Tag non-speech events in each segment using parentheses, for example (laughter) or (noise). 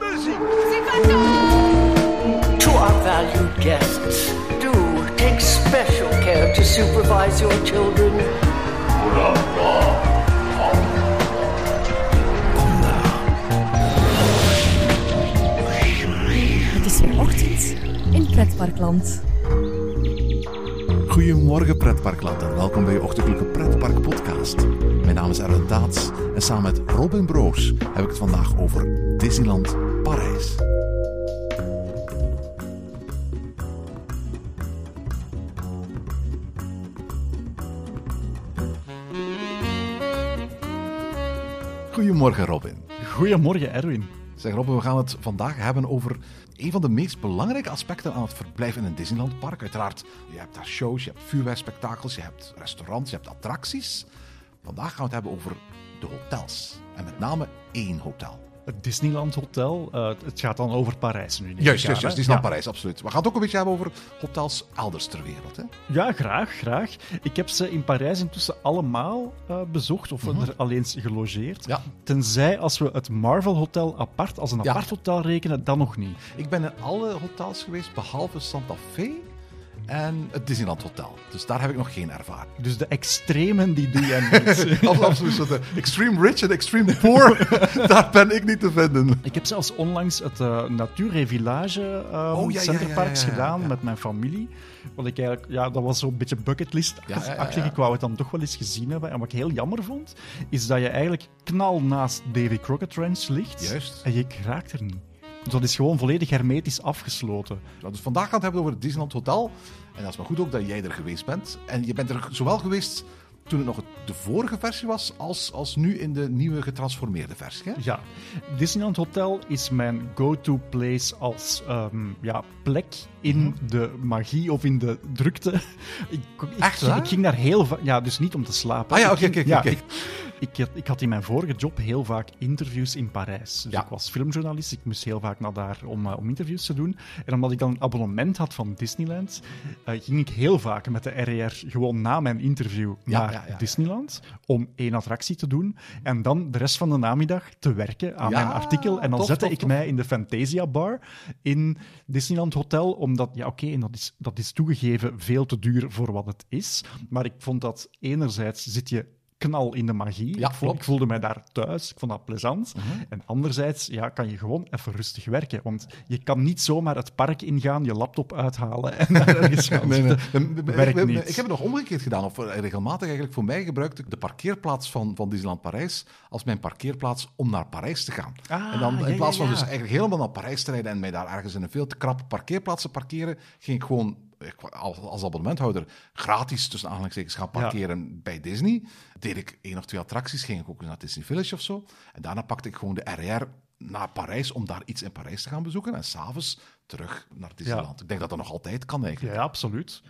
Muziek! To our valued guests, do take special care to supervise your children. Het is weer ochtend in Pretparkland. Goedemorgen pretparkland en welkom bij je ochtendelijke pretpark podcast. Mijn naam is Erwin Taats en samen met Robin Broos heb ik het vandaag over Disneyland Parijs. Goedemorgen Robin. Goedemorgen, Erwin. Zeg Robin, we gaan het vandaag hebben over een van de meest belangrijke aspecten aan het verblijf in een Disneylandpark. Uiteraard, je hebt daar shows, je hebt vuurwerkspektakels, je hebt restaurants, je hebt attracties. Vandaag gaan we het hebben over de hotels. En met name één hotel. Het Disneyland Hotel. eh, het gaat dan over Parijs nu. Juist, juist, juist. Disneyland Ja. Parijs, absoluut. We gaan het ook een beetje hebben over hotels elders ter wereld. Hè? Ja, graag, graag. Ik heb ze in Parijs intussen allemaal eh, bezocht, of er alleen gelogeerd. Mhm. Ja. Tenzij als we het Marvel Hotel apart als een Ja. apart hotel rekenen, dan nog niet. Ik ben in alle hotels geweest, behalve Santa Fe en het Disneyland Hotel. Dus daar heb ik nog geen ervaring. Dus de extremen, die doe jij (laughs) niet. Absoluut, zo de extreme rich en extreme poor, (laughs) daar ben ik niet te vinden. Ik heb zelfs onlangs het uh, Natuur et Village Oh, ja, Centerparks ja, ja, ja, gedaan ja. met mijn familie. Wat ik eigenlijk, ja, dat was zo'n beetje bucketlist. Ja, ja, ja, achtig. ja. Ik wou het dan toch wel eens gezien hebben. En wat ik heel jammer vond, is dat je eigenlijk knal naast Davy Crockett Ranch ligt. Juist. En je raakt er niet. Dat is gewoon volledig hermetisch afgesloten. Dus vandaag gaan we het hebben over het Disneyland Hotel. En dat is maar goed ook dat jij er geweest bent. En je bent er zowel geweest toen het nog de vorige versie was, als, als nu in de nieuwe getransformeerde versie. Hè? Ja, Disneyland Hotel is mijn go-to place als ehm, ja, plek in de magie of in de drukte. Ik, Echt ik, waar? ik ging daar heel vaak... Ja, dus niet om te slapen. Ah ja, oké, oké, ik, had- ik had in mijn vorige job heel vaak interviews in Parijs. Dus Ja. ik was filmjournalist, ik moest heel vaak naar daar om, eh, om interviews te doen. En omdat ik dan een abonnement had van Disneyland, eh, ging ik heel vaak met de RER gewoon na mijn interview Ja, naar ja. Disneyland om één attractie te doen en dan de rest van de namiddag te werken aan mijn artikel. En dan tof, zette tof, ik tof. mij in de Fantasia Bar in Disneyland Hotel, omdat, ja oké, en dat is, dat is toegegeven veel te duur voor wat het is. Maar ik vond dat enerzijds zit je knal in de magie. Ja, ik, voelde mij daar thuis, ik vond dat plezant. Mhm. En anderzijds ja, kan je gewoon even rustig werken, want je kan niet zomaar het park ingaan, je laptop uithalen en (laughs) ergens gaan Nee, nee. zitten. Ik- Werkt ik, niet. ik heb het nog omgekeerd gedaan, of eh, regelmatig eigenlijk. Voor mij gebruikte ik de parkeerplaats van, van Disneyland Parijs als mijn parkeerplaats om naar Parijs te gaan. Ah, en dan in ja, plaats van ja. dus eigenlijk helemaal naar Parijs te rijden en mij daar ergens in een veel te krappe parkeerplaats te parkeren, ging ik gewoon als, als abonnementhouder gratis tussen aanhalingstekens gaan parkeren bij Disney. Deed ik één of twee attracties, ging ik ook naar Disney Village of zo. En daarna pakte ik gewoon de RR naar Parijs om daar iets in Parijs te gaan bezoeken. En s'avonds terug naar Disneyland. Ik denk dat dat nog altijd kan eigenlijk. Ja, absoluut.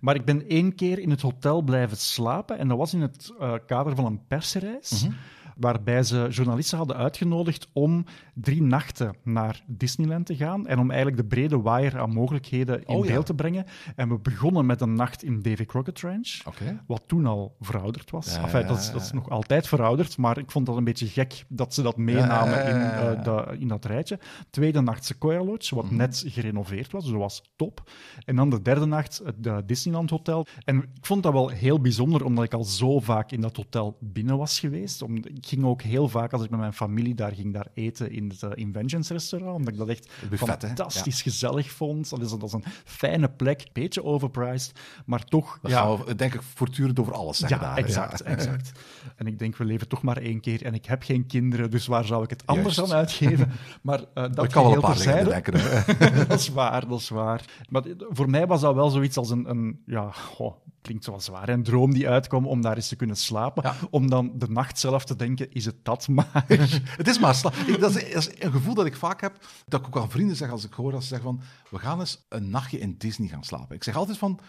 Maar ik ben één keer in het hotel blijven slapen en dat was in het eh, kader van een persreis. Mhm. Waarbij ze journalisten hadden uitgenodigd om drie nachten naar Disneyland te gaan. En om eigenlijk de brede waaier aan mogelijkheden in Oh, ja. beeld te brengen. En we begonnen met een nacht in Davy Crockett Ranch. Wat toen al verouderd was. Ja, Enfin, dat, is, dat is nog altijd verouderd. Maar ik vond dat een beetje gek dat ze dat meenamen in, eh, de- in dat rijtje. Tweede nacht Sequoia Lodge, Mhm. wat net gerenoveerd was. Dus dat was top. En dan de derde nacht het Disneyland Hotel. En ik vond dat wel heel bijzonder, omdat ik al zo vaak in dat hotel binnen was geweest. Om, ik ging ook heel vaak, als ik met mijn familie daar ging, daar eten in het eh, Inventions restaurant. Omdat ik dat echt buffet, fantastisch gezellig vond. Dat is, dat is een fijne plek, beetje overpriced, maar toch... Dan ja, we denk ik voortdurend over alles zeggen ja, daar. exact, exact. (laughs) En ik denk, we leven toch maar één keer en ik heb geen kinderen, dus waar zou ik het anders Juist. aan uitgeven? (laughs) Maar eh, dat Ik kan wel een paar hè. (laughs) dat is waar, dat is waar. Maar voor mij was dat wel zoiets als een, een ja, goh, klinkt wat zwaar, een droom die uitkwam om daar eens te kunnen slapen. Ja. Om dan de nacht zelf te denken, is het dat maar? (laughs) Het is maar sla- ik, dat, is, dat is een gevoel dat ik vaak heb, dat ik ook aan vrienden zeg als ik hoor dat ze zeggen van, we gaan eens een nachtje in Disney gaan slapen. Ik zeg altijd van,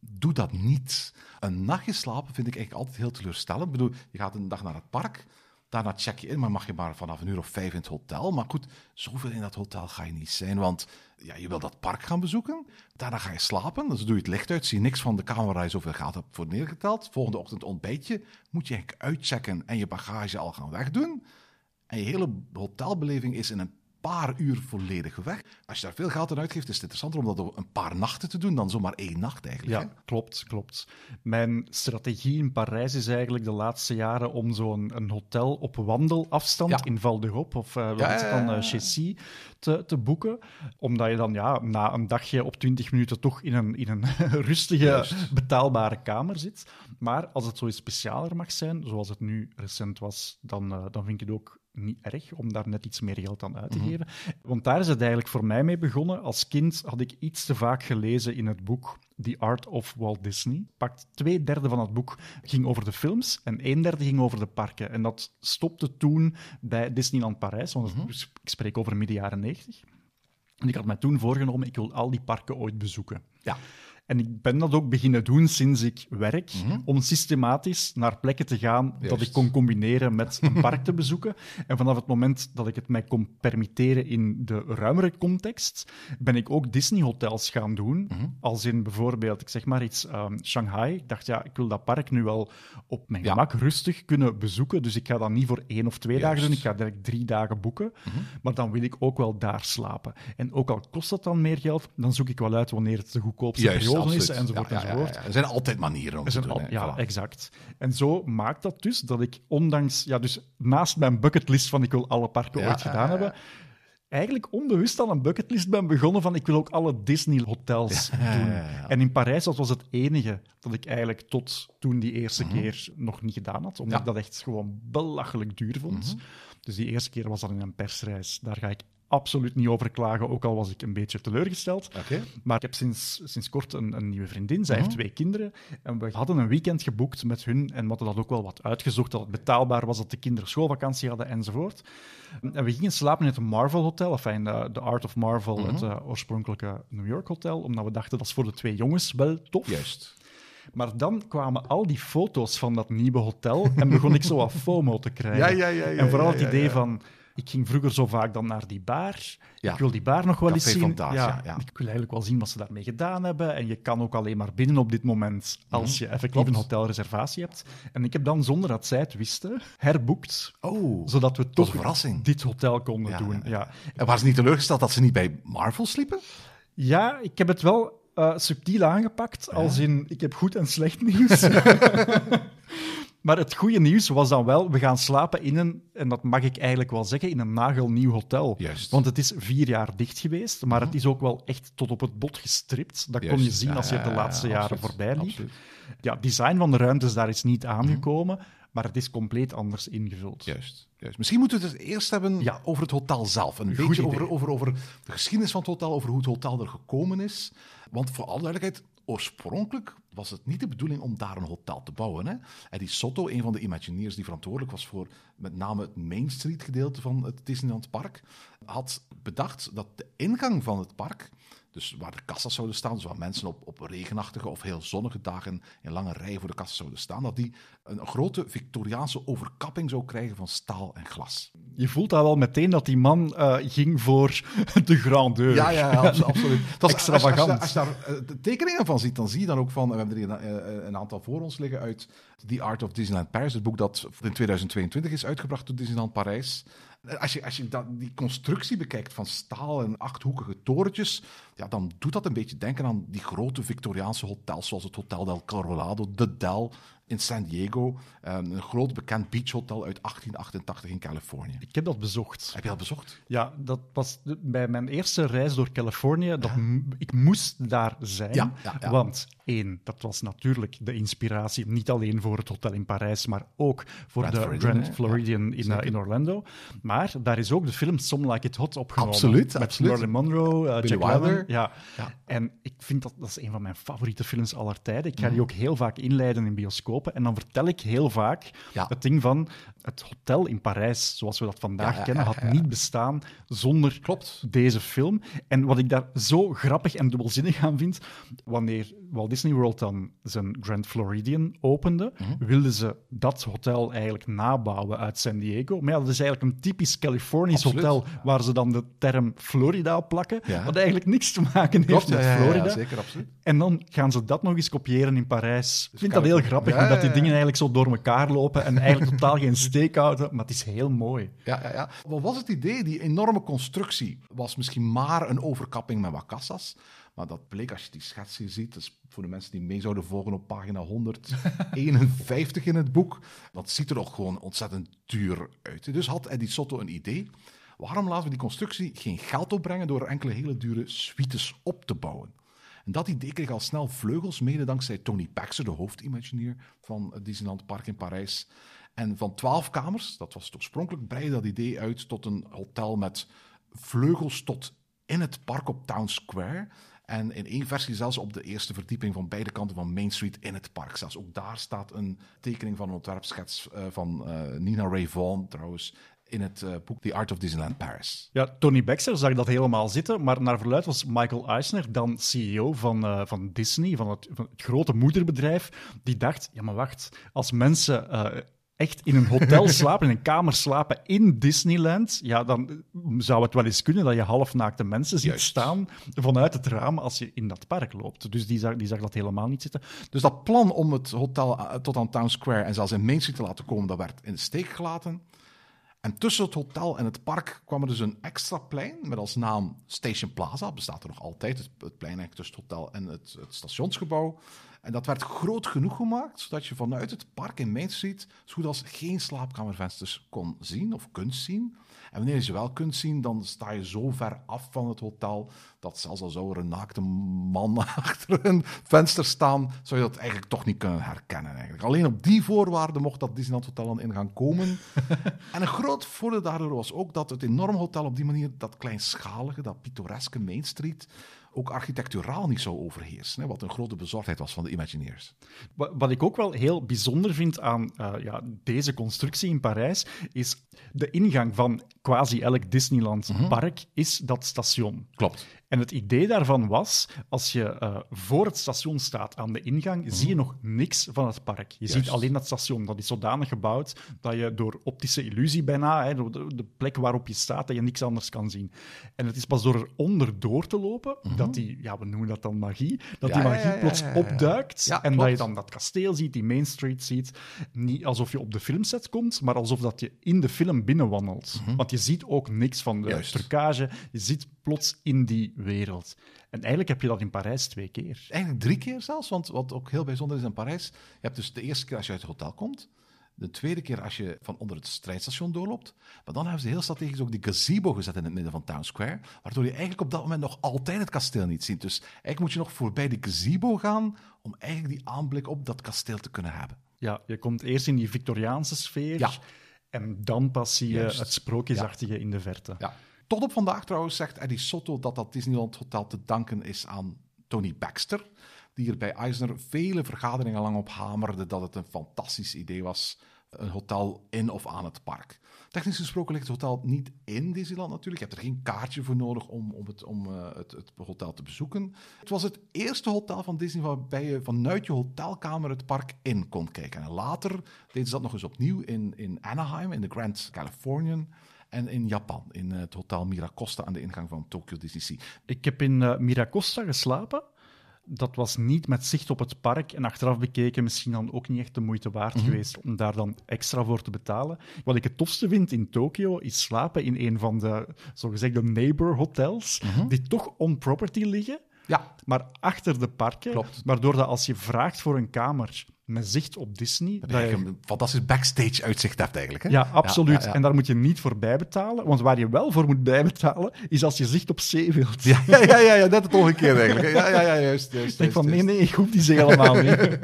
doe dat niet. Een nachtje slapen vind ik eigenlijk altijd heel teleurstellend. Ik bedoel, je gaat een dag naar het park, daarna check je in, maar mag je maar vanaf een uur of vijf in het hotel. Maar goed, zoveel in dat hotel ga je niet zijn, want ja, je wil dat park gaan bezoeken. Daarna ga je slapen, dus doe je het licht uit, zie niks van de je zoveel geld hebt voor neergeteld. Volgende ochtend ontbijt je, moet je eigenlijk uitchecken en je bagage al gaan wegdoen. En je hele hotelbeleving is in een paar uur volledig weg. Als je daar veel geld aan uitgeeft, is het interessanter om dat op een paar nachten te doen dan zomaar één nacht eigenlijk. Ja, hè? klopt, klopt. Mijn strategie in Parijs is eigenlijk de laatste jaren om zo'n een hotel op wandelafstand Ja. in Val de Hoop of wat Ja, eh, ja. Chessy te, te boeken. Omdat je dan ja, na een dagje op 20 minuten toch in een, in een (laughs) rustige, Juist. betaalbare kamer zit. Maar als het zoiets specialer mag zijn, zoals het nu recent was, dan, eh, dan vind ik het ook niet erg om daar net iets meer geld aan uit te geven. Want daar is het eigenlijk voor mij mee begonnen. Als kind had ik iets te vaak gelezen in het boek The Art of Walt Disney. Pakt twee derde van het boek ging over de films en een derde ging over de parken. En dat stopte toen bij Disneyland Parijs, want dus ik spreek over midden jaren 90. En ik had mij toen voorgenomen, ik wil al die parken ooit bezoeken. Ja. En ik ben dat ook beginnen doen sinds ik werk, om systematisch naar plekken te gaan dat ik kon combineren met een park te bezoeken. En vanaf het moment dat ik het mij kon permitteren in de ruimere context, ben ik ook Disney-hotels gaan doen. Als in bijvoorbeeld, ik zeg maar iets, ehm, Shanghai. Ik dacht, ja, ik wil dat park nu wel op mijn Ja. gemak rustig kunnen bezoeken. Dus ik ga dat niet voor één of twee dagen doen, ik ga direct drie dagen boeken. Maar dan wil ik ook wel daar slapen. En ook al kost dat dan meer geld, dan zoek ik wel uit wanneer het de goedkoopste Juist, periode enzovoort Ja, enzovoort. Er zijn altijd manieren om Er te doen. al- ja, Voilà. exact. En zo maakt dat dus dat ik ondanks, ja, dus naast mijn bucketlist van ik wil alle parken ooit gedaan hebben, eigenlijk onbewust aan een bucketlist ben begonnen van ik wil ook alle Disney-hotels doen. ja. En in Parijs, dat was het enige dat ik eigenlijk tot toen die eerste keer nog niet gedaan had, omdat Mhm. Mhm. ik dat echt gewoon belachelijk duur vond. Dus die eerste keer was dat in een persreis. Daar ga ik absoluut niet over klagen, ook al was ik een beetje teleurgesteld. Maar ik heb sinds, sinds kort een, een nieuwe vriendin. Zij Mhm. heeft twee kinderen. En we hadden een weekend geboekt met hun. En we hadden dat ook wel wat uitgezocht, dat het betaalbaar was, dat de kinderen schoolvakantie hadden enzovoort. En we gingen slapen in het Marvel Hotel, enfin, de, de Art of Marvel, Mhm. het eh, oorspronkelijke New York Hotel. Omdat we dachten, dat is voor de twee jongens wel tof. Juist. Maar dan kwamen al die foto's van dat nieuwe hotel en begon ik zo wat (laughs) FOMO te krijgen. Ja, ja, ja, ja, en vooral het idee van... Ik ging vroeger zo vaak dan naar die bar. Ja. Ik wil die bar nog wel Café eens zien. Ja. Ik wil eigenlijk wel zien wat ze daarmee gedaan hebben. En je kan ook alleen maar binnen op dit moment als je effectief Mhm. Klopt. een hotelreservatie hebt. En ik heb dan, zonder dat zij het wisten, herboekt. Oh. Zodat we toch dit hotel konden doen. ja, Ja. En waren ze niet teleurgesteld dat ze niet bij Marvel sliepen? Ja, ik heb het wel eh, subtiel aangepakt, als in ik heb goed en slecht (laughs) nieuws. Maar het goede nieuws was dan wel, we gaan slapen in een, en dat mag ik eigenlijk wel zeggen, in een nagelnieuw hotel. Juist. Want het is vier jaar dicht geweest, maar het is ook wel echt tot op het bot gestript. Dat kon je zien als je de laatste jaren absoluut. voorbij liep. Absoluut. Ja, design van de ruimtes daar is niet Mhm. aangekomen, maar het is compleet anders ingevuld. Juist, juist. Misschien moeten we het eerst hebben Ja. over het hotel zelf. Een Goed beetje over, over, over de geschiedenis van het hotel, over hoe het hotel er gekomen is. Want voor alle duidelijkheid, oorspronkelijk was het niet de bedoeling om daar een hotel te bouwen. Hè? Eddie Soto, een van de Imagineers die verantwoordelijk was voor met name het Main Street gedeelte van het Disneyland Park, had bedacht dat de ingang van het park, dus waar de kassa's zouden staan, dus waar mensen op, op regenachtige of heel zonnige dagen in lange rijen voor de kassa zouden staan, dat die een grote Victoriaanse overkapping zou krijgen van staal en glas. Je voelt daar wel meteen dat die man eh, ging voor (laughs) de grandeur. Ja, ja, ja, abso- (laughs) absoluut. Dat is- Extravagant. Als, als, je- als je daar eh, de tekeningen van ziet, dan zie je dan ook van... We hebben er een, eh, een aantal voor ons liggen uit The Art of Disneyland Paris. Het boek dat in 2022 is uitgebracht door Disneyland Parijs. Als je, als je dat, die constructie bekijkt van staal en achthoekige torentjes... Ja, dan doet dat een beetje denken aan die grote Victoriaanse hotels... zoals het Hotel del Colorado, de Del in San Diego. eh, een groot bekend beachhotel uit 1888 in Californië. Ik heb dat bezocht. Heb je dat bezocht? Ja, dat was bij mijn eerste reis door Californië. Dat ik moest daar zijn. Ja. Want één, dat was natuurlijk de inspiratie. Niet alleen voor het hotel in Parijs, maar ook voor Grand de Floridian, Grand? Floridian in, eh, in Orlando. Maar daar is ook de film Some Like It Hot opgenomen. Absoluut, Met absoluut. Marilyn Monroe, Billy Jack Lemmon. Ja. Ja. En ik vind dat, dat is een van mijn favoriete films aller tijden. Ik ga Mhm. die ook heel vaak inleiden in bioscopen. En dan vertel ik heel vaak Ja. het ding van het hotel in Parijs, zoals we dat vandaag Ja, kennen, had niet bestaan zonder Klopt. deze film. En wat ik daar zo grappig en dubbelzinnig aan vind, wanneer Walt Disney Disney World dan zijn Grand Floridian opende, Mhm. wilden ze dat hotel eigenlijk nabouwen uit San Diego. Maar ja, dat is eigenlijk een typisch Californisch Absoluut. hotel, waar ze dan de term Florida op plakken, Ja. wat eigenlijk niks te maken heeft Klopt, met ja, ja, Florida. zeker, absoluut. En dan gaan ze dat nog eens kopiëren in Parijs. Ik vind dat heel grappig, omdat die dingen eigenlijk zo door elkaar lopen en eigenlijk totaal geen steek houden, maar het is heel mooi. Ja, ja, ja. Wat was het idee? Die enorme constructie was misschien maar een overkapping met wat kassas. Maar dat bleek als je die schets hier ziet. Dus voor de mensen die mee zouden volgen op pagina 151 (laughs) in het boek. Dat ziet er ook gewoon ontzettend duur uit. Dus had Eddie Sotto een idee. Waarom laten we die constructie geen geld opbrengen door enkele hele dure suites op te bouwen? En dat idee kreeg al snel vleugels, mede dankzij Tony Baxter, de hoofdimagineer van het Disneyland Park in Parijs. En van twaalf kamers, dat was het oorspronkelijk, breidde dat idee uit tot een hotel met vleugels tot in het park op Town Square. En in één versie zelfs op de eerste verdieping van beide kanten van Main Street in het park. Zelfs ook daar staat een tekening van een ontwerpschets eh, van eh, Nina Ray Vaughan trouwens in het eh, boek The Art of Disneyland Paris. Ja, Tony Baxter zag dat helemaal zitten, maar naar verluid was Michael Eisner, dan CEO van, van Disney, van het, van het grote moederbedrijf, die dacht, ja maar wacht, als mensen echt in een hotel (laughs) slapen, in een kamer slapen in Disneyland, ja, dan zou het wel eens kunnen dat je halfnaakte mensen ziet Juist. staan vanuit het raam als je in dat park loopt. Dus die zag, die zag dat helemaal niet zitten. Dus dat plan om het hotel eh, tot aan Town Square en zelfs in Main Street te laten komen, dat werd in de steek gelaten. En tussen het hotel en het park kwam er dus een extra plein met als naam Station Plaza. Bestaat er nog altijd, het, het plein eigenlijk tussen het hotel en het, het stationsgebouw. En dat werd groot genoeg gemaakt, zodat je vanuit het park in Main Street zo goed als geen slaapkamervensters kon zien of kunt zien. En wanneer je ze wel kunt zien, dan sta je zo ver af van het hotel dat zelfs al zou er een naakte man (laughs) achter een venster staan, zou je dat eigenlijk toch niet kunnen herkennen. Eigenlijk. Alleen op die voorwaarden mocht dat Disneyland Hotel dan in gaan komen. (laughs) en een groot voordeel daardoor was ook dat het enorm hotel op die manier dat kleinschalige, dat pittoreske Main Street ook architecturaal niet zou overheersen. Hè, wat een grote bezorgdheid was van de Imagineers. Wa- Wat ik ook wel heel bijzonder vind aan eh, ja, deze constructie in Parijs, is de ingang van quasi elk Disneyland park is dat station. Klopt. En het idee daarvan was, als je eh, voor het station staat aan de ingang, zie je nog niks van het park. Je ziet alleen dat station. Dat is zodanig gebouwd dat je door optische illusie bijna, hè, de, de plek waarop je staat, dat je niks anders kan zien. En het is pas door eronder door te lopen, dat die, ja, we noemen dat dan magie, dat Ja, die magie ja, ja, plots opduikt. En klopt. dat je dan dat kasteel ziet, die Main Street ziet. Niet alsof je op de filmset komt, maar alsof dat je in de film binnenwandelt. Want je ziet ook niks van de Juist. trucage. Je zit plots in die wereld. En eigenlijk heb je dat in Parijs twee keer. Eigenlijk drie keer zelfs, want wat ook heel bijzonder is in Parijs, je hebt dus de eerste keer als je uit het hotel komt, de tweede keer als je van onder het strijdstation doorloopt, maar dan hebben ze heel strategisch ook die gazebo gezet in het midden van Town Square, waardoor je eigenlijk op dat moment nog altijd het kasteel niet ziet. Dus eigenlijk moet je nog voorbij die gazebo gaan om eigenlijk die aanblik op dat kasteel te kunnen hebben. Ja, je komt eerst in die Victoriaanse sfeer. Ja. En dan pas zie je Juist. het sprookjesachtige in de verte. Ja. Tot op vandaag trouwens zegt Eddie Sotto dat dat Disneyland Hotel te danken is aan Tony Baxter, die er bij Eisner vele vergaderingen lang op hamerde dat het een fantastisch idee was, een hotel in of aan het park. Technisch gesproken ligt het hotel niet in Disneyland natuurlijk. Je hebt er geen kaartje voor nodig om, om, het, om eh, het, het hotel te bezoeken. Het was het eerste hotel van Disney waarbij je vanuit je hotelkamer het park in kon kijken. En later deden ze dat nog eens opnieuw in, in Anaheim, in de Grand Californian. En in Japan, in het hotel Miracosta aan de ingang van Tokyo Disney Sea. Ik heb in eh, Miracosta geslapen. Dat was niet met zicht op het park. En achteraf bekeken misschien dan ook niet echt de moeite waard geweest om daar dan extra voor te betalen. Wat ik het tofste vind in Tokio is slapen in een van de zogezegde neighbor hotels, die toch on property liggen. Ja, maar achter de parken. Klopt. Waardoor dat als je vraagt voor een kamer met zicht op Disney. dat dat je een fantastisch backstage uitzicht hebt eigenlijk. Hè? ja, absoluut. Ja, ja, En daar moet je niet voor bijbetalen. Want waar je wel voor moet bijbetalen, is als je zicht op zee wilt. (laughs) ja, ja, ja, net het omgekeerde eigenlijk. Ja, ja, ja, juist. juist, Ik denk van, juist, nee, nee, ik hoef die zee helemaal niet. (laughs)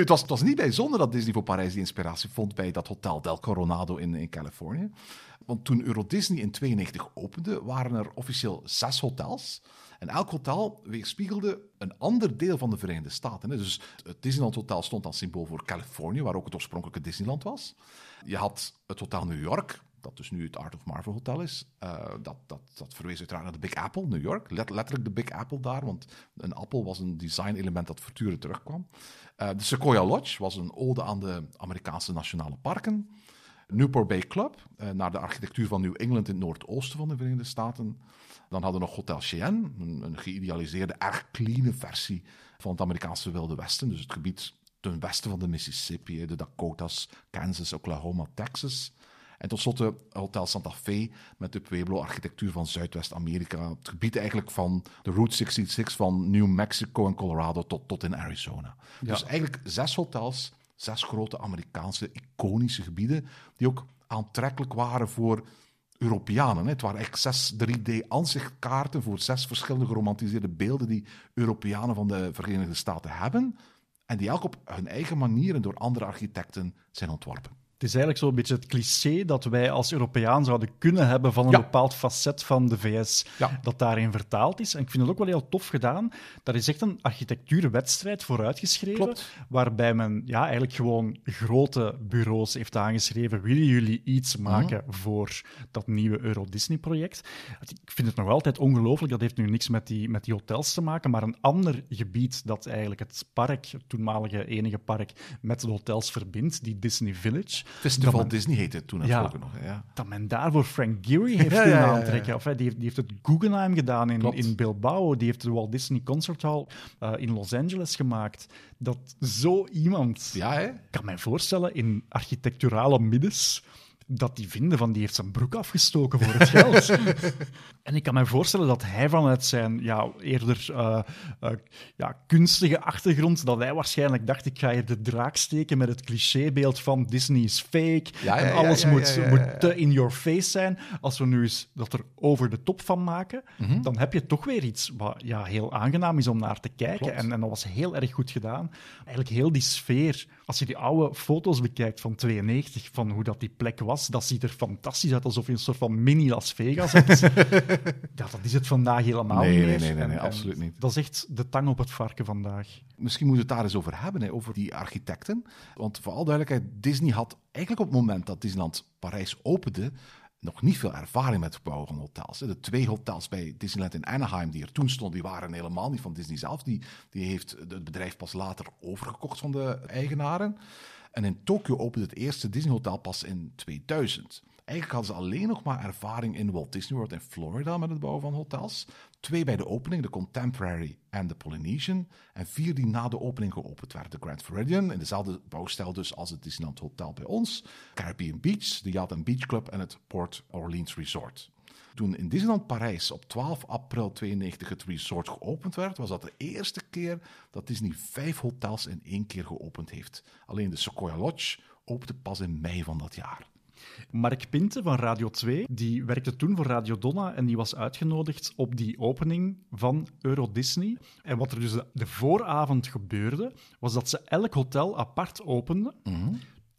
Het was, het was niet bijzonder dat Disney voor Parijs die inspiratie vond bij dat Hotel Del Coronado in, in Californië. Want toen Euro Disney in 92 opende, waren er officieel zes hotels. En elk hotel weerspiegelde een ander deel van de Verenigde Staten. Dus het Disneyland Hotel stond als symbool voor Californië, waar ook het oorspronkelijke Disneyland was. Je had het Hotel New York, dat dus nu het Art of Marvel Hotel is. Uh, dat, dat, dat verwees uiteraard naar de Big Apple, New York. Let, letterlijk de Big Apple daar, want een appel was een design-element dat voortdurend terugkwam. Uh, de Sequoia Lodge was een ode aan de Amerikaanse nationale parken. Newport Bay Club, uh, naar de architectuur van New England in het noordoosten van de Verenigde Staten. Dan hadden we nog Hotel Cheyenne, een, een geïdealiseerde, erg clean versie van het Amerikaanse Wilde Westen. Dus het gebied ten westen van de Mississippi, de Dakotas, Kansas, Oklahoma, Texas. En tot slot Hotel Santa Fe met de Pueblo-architectuur van Zuidwest-Amerika. Het gebied eigenlijk van de Route 66 van New Mexico en Colorado tot, tot in Arizona. Dus eigenlijk zes hotels, zes grote Amerikaanse iconische gebieden, die ook aantrekkelijk waren voor Europeanen. Het waren echt zes 3D-ansichtkaarten voor zes verschillende geromantiseerde beelden die Europeanen van de Verenigde Staten hebben. En die elk op hun eigen manier en door andere architecten zijn ontworpen. Het is eigenlijk zo'n beetje het cliché dat wij als Europeaan zouden kunnen hebben van een bepaald facet van de VS dat daarin vertaald is. En ik vind het ook wel heel tof gedaan. Daar is echt een architectuurwedstrijd voor uitgeschreven, waarbij men ja, eigenlijk gewoon grote bureaus heeft aangeschreven. Willen jullie iets mhm. maken voor dat nieuwe Euro-Disney-project? Ik vind het nog altijd ongelooflijk. Dat heeft nu niks met die, met die hotels te maken, maar een ander gebied dat eigenlijk het park, het toenmalige enige park, met de hotels verbindt, die Disney Village. Festival Disney heette het toen ja, nog. Ja. Dat men daarvoor Frank Gehry heeft (laughs) kunnen aantrekken. Of, die, heeft, die heeft het Guggenheim gedaan in, in Bilbao. Die heeft de Walt Disney Concert Hall uh, in Los Angeles gemaakt. Dat zo iemand, ja, hè? kan mij voorstellen, in architecturale middens dat die vinden van die heeft zijn broek afgestoken voor het geld. (laughs) en ik kan me voorstellen dat hij vanuit zijn ja, eerder uh, uh, ja, kunstige achtergrond, dat hij waarschijnlijk dacht, ik ga hier de draak steken met het clichébeeld van Disney is fake ja, en alles moet, moet te in your face zijn. Als we nu eens dat er over de top van maken, mm -hmm. dan heb je toch weer iets wat ja, heel aangenaam is om naar te kijken. En, en dat was heel erg goed gedaan. Eigenlijk heel die sfeer, als je die oude foto's bekijkt van 92, van hoe dat die plek was, dat ziet er fantastisch uit, alsof je een soort van mini Las Vegas hebt. (laughs) ja, dat is het vandaag helemaal nee, niet meer. Nee, nee, nee, absoluut niet. Dat is echt de tang op het varken vandaag. Misschien moeten we het daar eens over hebben, hè, over die architecten. Want voor alle duidelijkheid, Disney had eigenlijk op het moment dat Disneyland Parijs opende, nog niet veel ervaring met van hotels. De twee hotels bij Disneyland in Anaheim die er toen stonden, die waren helemaal niet van Disney zelf. Die, die heeft het bedrijf pas later overgekocht van de eigenaren. En in Tokio opende het eerste Disney Hotel pas in 2000. Eigenlijk hadden ze alleen nog maar ervaring in Walt Disney World in Florida met het bouwen van hotels. Twee bij de opening, de Contemporary en de Polynesian. En vier die na de opening geopend werden. De Grand Floridian, in dezelfde bouwstijl dus als het Disneyland Hotel bij ons. Caribbean Beach, de Yacht Beach Club en het Port Orleans Resort. Toen in Disneyland Parijs op 12 april 92 het resort geopend werd, was dat de eerste keer dat Disney vijf hotels in één keer geopend heeft. Alleen de Sequoia Lodge opende pas in mei van dat jaar. Mark Pinte van Radio 2, die werkte toen voor Radio Donna en die was uitgenodigd op die opening van Euro Disney. En wat er dus de, vooravond gebeurde, was dat ze elk hotel apart openden. Mhm.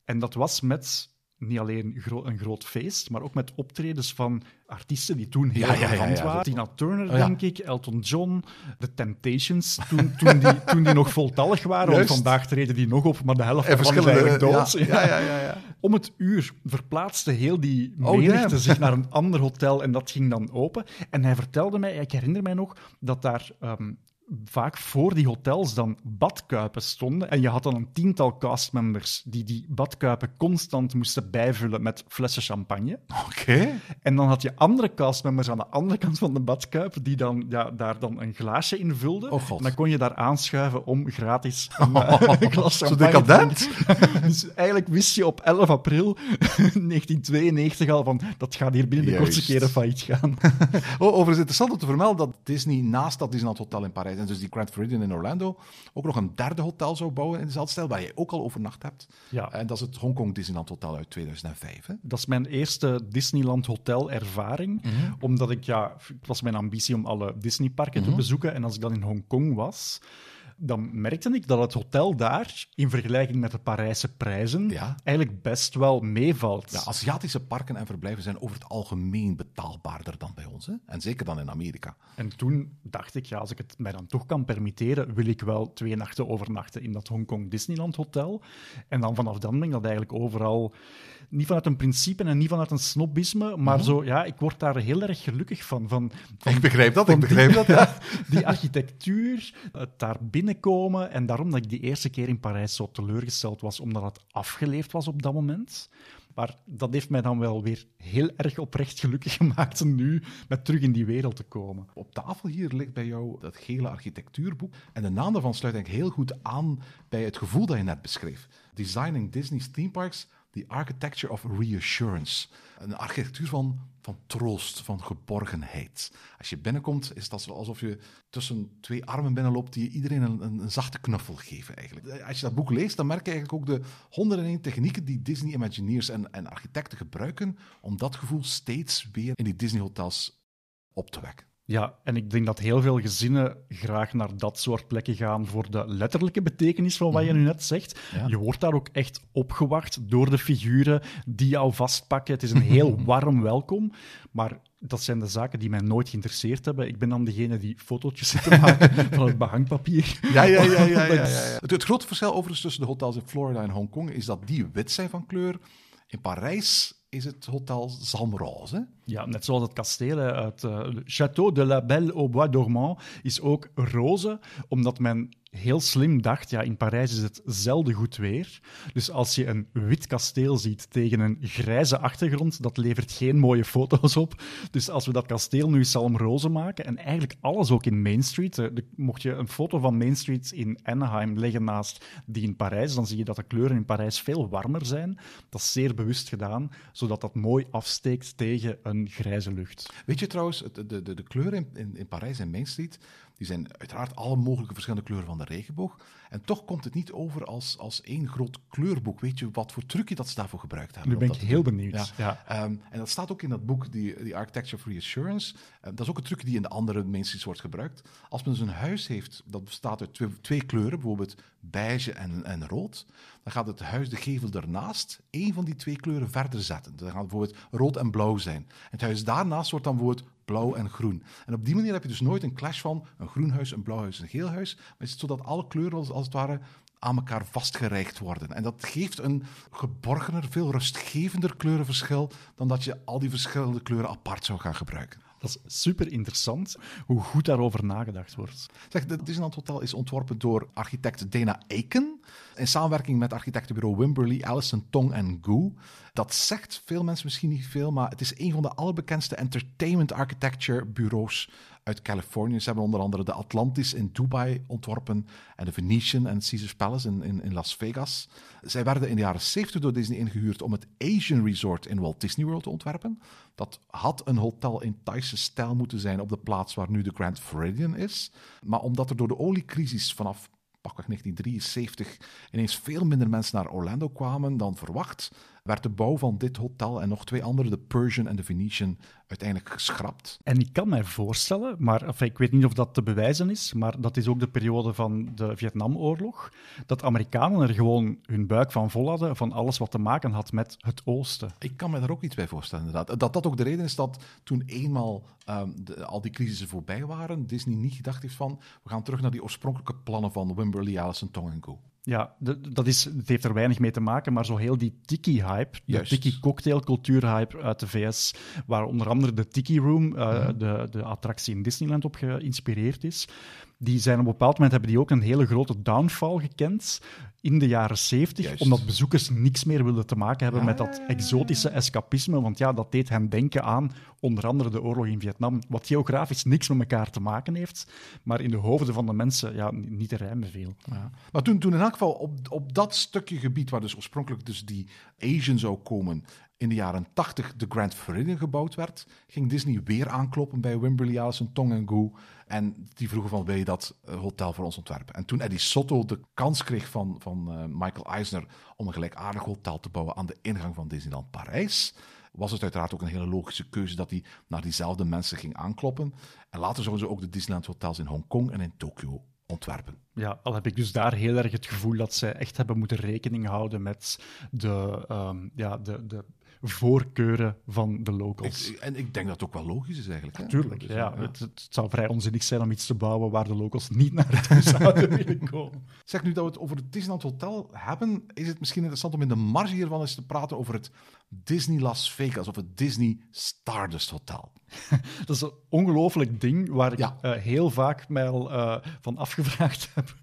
En dat was met niet alleen een groot feest, maar ook met optredens van artiesten die toen heel ja, ja, waren. Tina Turner, oh, denk ik, Elton John, The Temptations, toen, toen, die, (laughs) toen die nog voltallig waren. Want vandaag treden die nog op, maar de helft van is eigenlijk dood. (laughs) Ja. Ja, ja, Om het uur verplaatste heel die oh, menigte zich naar een ander hotel en dat ging dan open. En hij vertelde mij, ik herinner mij nog, dat daar um, vaak voor die hotels dan badkuipen stonden. En je had dan een tiental castmembers die die badkuipen constant moesten bijvullen met flessen champagne. Oké. En dan had je andere castmembers aan de andere kant van de badkuip die dan ja, daar dan een glaasje in vulden. Oh. En dan kon je daar aanschuiven om gratis (laughs) een, oh, glas champagne Zo decadent. dus eigenlijk wist je op 11 april (laughs) 1992 al van dat gaat hier binnen de kortste keren failliet gaan. (laughs) oh, overigens interessant om te vermelden dat Disney naast dat Disneyland Hotel in Parijs en dus die Grand Floridian in Orlando ook nog een derde hotel zou bouwen in dezelfde stijl, waar je ook al overnacht hebt. Ja. En dat is het Hongkong Disneyland Hotel uit 2005. Hè? Dat is mijn eerste Disneyland Hotel ervaring, Mhm. omdat ik, ja, het was mijn ambitie om alle Disneyparken te Mhm. bezoeken. En als ik dan in Hongkong was, dan merkte ik dat het hotel daar, in vergelijking met de Parijse prijzen, Ja. eigenlijk best wel meevalt. Ja, Aziatische parken en verblijven zijn over het algemeen betaalbaarder dan bij ons. Hè? En zeker dan in Amerika. En toen dacht ik, ja, als ik het mij dan toch kan permitteren, wil ik wel twee nachten overnachten in dat Hongkong Disneyland Hotel. En dan vanaf dan ben ik dat eigenlijk overal, niet vanuit een principe en niet vanuit een snobisme, maar zo, ja, ik word daar heel erg gelukkig van. van, van Ik begrijp dat, ik begrijp die, dat, ja. (laughs) Die architectuur, het daar binnenkomen en daarom dat ik die eerste keer in Parijs zo teleurgesteld was, omdat het afgeleefd was op dat moment. Maar dat heeft mij dan wel weer heel erg oprecht gelukkig gemaakt om nu met terug in die wereld te komen. Op tafel hier ligt bij jou dat gele architectuurboek. En de naam daarvan sluit eigenlijk heel goed aan bij het gevoel dat je net beschreef. Designing Disney's Theme Parks, the architecture of reassurance. Een architectuur van, van troost, van geborgenheid. Als je binnenkomt, is dat alsof je tussen twee armen binnenloopt die iedereen een, een, een zachte knuffel geven. Eigenlijk. Als je dat boek leest, dan merk je eigenlijk ook de 101 technieken die Disney Imagineers en, en architecten gebruiken om dat gevoel steeds weer in die Disney-hotels op te wekken. Ja, en ik denk dat heel veel gezinnen graag naar dat soort plekken gaan voor de letterlijke betekenis van wat je nu net zegt. Ja. Je wordt daar ook echt opgewacht door de figuren die jou vastpakken. Het is een heel warm welkom, maar dat zijn de zaken die mij nooit geïnteresseerd hebben. Ik ben dan degene die fotootjes zit te (laughs) maken van het behangpapier. Ja, ja, ja. (laughs) ja, ja. Het, het grote verschil overigens tussen de hotels in Florida en Hongkong is dat die wit zijn van kleur. In Parijs is het hotel zalmroze. Ja, net zoals het kasteel uit le Château de la Belle au Bois dormant is ook roze, omdat men heel slim dacht, ja, in Parijs is het zelden goed weer. Dus als je een wit kasteel ziet tegen een grijze achtergrond, dat levert geen mooie foto's op. Dus als we dat kasteel nu salmroze maken, en eigenlijk alles ook in Main Street, eh, mocht je een foto van Main Street in Anaheim leggen naast die in Parijs, dan zie je dat de kleuren in Parijs veel warmer zijn. Dat is zeer bewust gedaan, zodat dat mooi afsteekt tegen een grijze lucht. Weet je trouwens, de, de, de kleuren in, in Parijs en Main Street, die zijn uiteraard alle mogelijke verschillende kleuren van de regenboog. En toch komt het niet over als, als één groot kleurboek. Weet je wat voor trucje dat ze daarvoor gebruikt hebben? Nu ben dat ik heel doen? benieuwd. Ja. Ehm, en dat staat ook in dat boek, die, die Architecture of Reassurance. Eh, dat is ook een truc die in de andere mainstreams wordt gebruikt. Als men dus een huis heeft dat bestaat uit twee, twee kleuren, bijvoorbeeld beige en, en rood, dan gaat het huis, de gevel ernaast, één van die twee kleuren verder zetten. Dan gaat het bijvoorbeeld rood en blauw zijn. En het huis daarnaast wordt dan bijvoorbeeld blauw en groen. En op die manier heb je dus nooit een clash van een groen huis, een blauw huis, een geel huis. Maar is het zodat alle kleuren als, als het ware aan elkaar vastgereikt worden. En dat geeft een geborgener, veel rustgevender kleurenverschil dan dat je al die verschillende kleuren apart zou gaan gebruiken. Dat is super interessant hoe goed daarover nagedacht wordt. Zeg, het Disneyland Hotel is ontworpen door architect Dana Aiken in samenwerking met architectenbureau Wimberley, Allison Tong en Gu. Dat zegt veel mensen misschien niet veel, maar het is een van de allerbekendste entertainment architecture bureaus uit Californië. Ze hebben onder andere de Atlantis in Dubai ontworpen en de Venetian en Caesars Palace in, in, in Las Vegas. Zij werden in de jaren 70 door Disney ingehuurd om het Asian Resort in Walt Disney World te ontwerpen. Dat had een hotel in Thaise stijl moeten zijn op de plaats waar nu de Grand Floridian is. Maar omdat er door de oliecrisis vanaf pakweg 1973 ineens veel minder mensen naar Orlando kwamen dan verwacht, werd de bouw van dit hotel en nog twee andere, de Persian en de Venetian, uiteindelijk geschrapt. En ik kan mij voorstellen, maar ik weet niet of dat te bewijzen is, maar dat is ook de periode van de Vietnamoorlog, dat Amerikanen er gewoon hun buik van vol hadden van alles wat te maken had met het Oosten. Ik kan me daar ook iets bij voorstellen, inderdaad. Dat dat ook de reden is dat toen eenmaal ehm, de- al die crisissen voorbij waren, Disney niet gedacht heeft van, we gaan terug naar die oorspronkelijke plannen van Wimberley, Allison, Tong en Go. Ja, de- dat is, het heeft er weinig mee te maken, maar zo heel die tiki-hype, de Juist. tiki-cocktailcultuur-hype uit de VS, waar onder andere de Tiki Room, eh, Mhm. de, de attractie in Disneyland, op geïnspireerd is, die zijn op een bepaald moment hebben die ook een hele grote downfall gekend in de jaren 70, Juist. omdat bezoekers niks meer wilden te maken hebben met dat exotische escapisme, want ja, dat deed hen denken aan onder andere de oorlog in Vietnam, wat geografisch niks met elkaar te maken heeft, maar in de hoofden van de mensen ja, niet te rijmen veel. Ja. Maar toen, toen in elk geval op, op dat stukje gebied waar dus oorspronkelijk dus die Asian zou komen, in de jaren 80 de Grand Floridian gebouwd werd, ging Disney weer aankloppen bij Wimberley, Allison, Tong en Gu. En die vroegen van, wil je dat eh, hotel voor ons ontwerpen? En toen Eddie Sotto de kans kreeg van, van eh, Michael Eisner om een gelijkaardig hotel te bouwen aan de ingang van Disneyland Parijs, was het uiteraard ook een hele logische keuze dat hij naar diezelfde mensen ging aankloppen. En later zouden ze ook de Disneyland hotels in Hongkong en in Tokio ontwerpen. Ja, al heb ik dus daar heel erg het gevoel dat zij echt hebben moeten rekening houden met de, ehm, ja, de, de voorkeuren van de locals. Ik- en ik denk dat het ook wel logisch is eigenlijk. hè. Tuurlijk, Dus, ja. Het, het zou vrij onzinnig zijn om iets te bouwen waar de locals niet naartoe (laughs) zouden willen komen. Zeg nu dat we het over het Disneyland Hotel hebben, is het misschien interessant om in de marge hiervan eens te praten over het Disney Las Vegas of het Disney Stardust Hotel. (laughs) Dat is een ongelooflijk ding waar ik Ja. eh, heel vaak mij al eh, van afgevraagd (laughs) heb.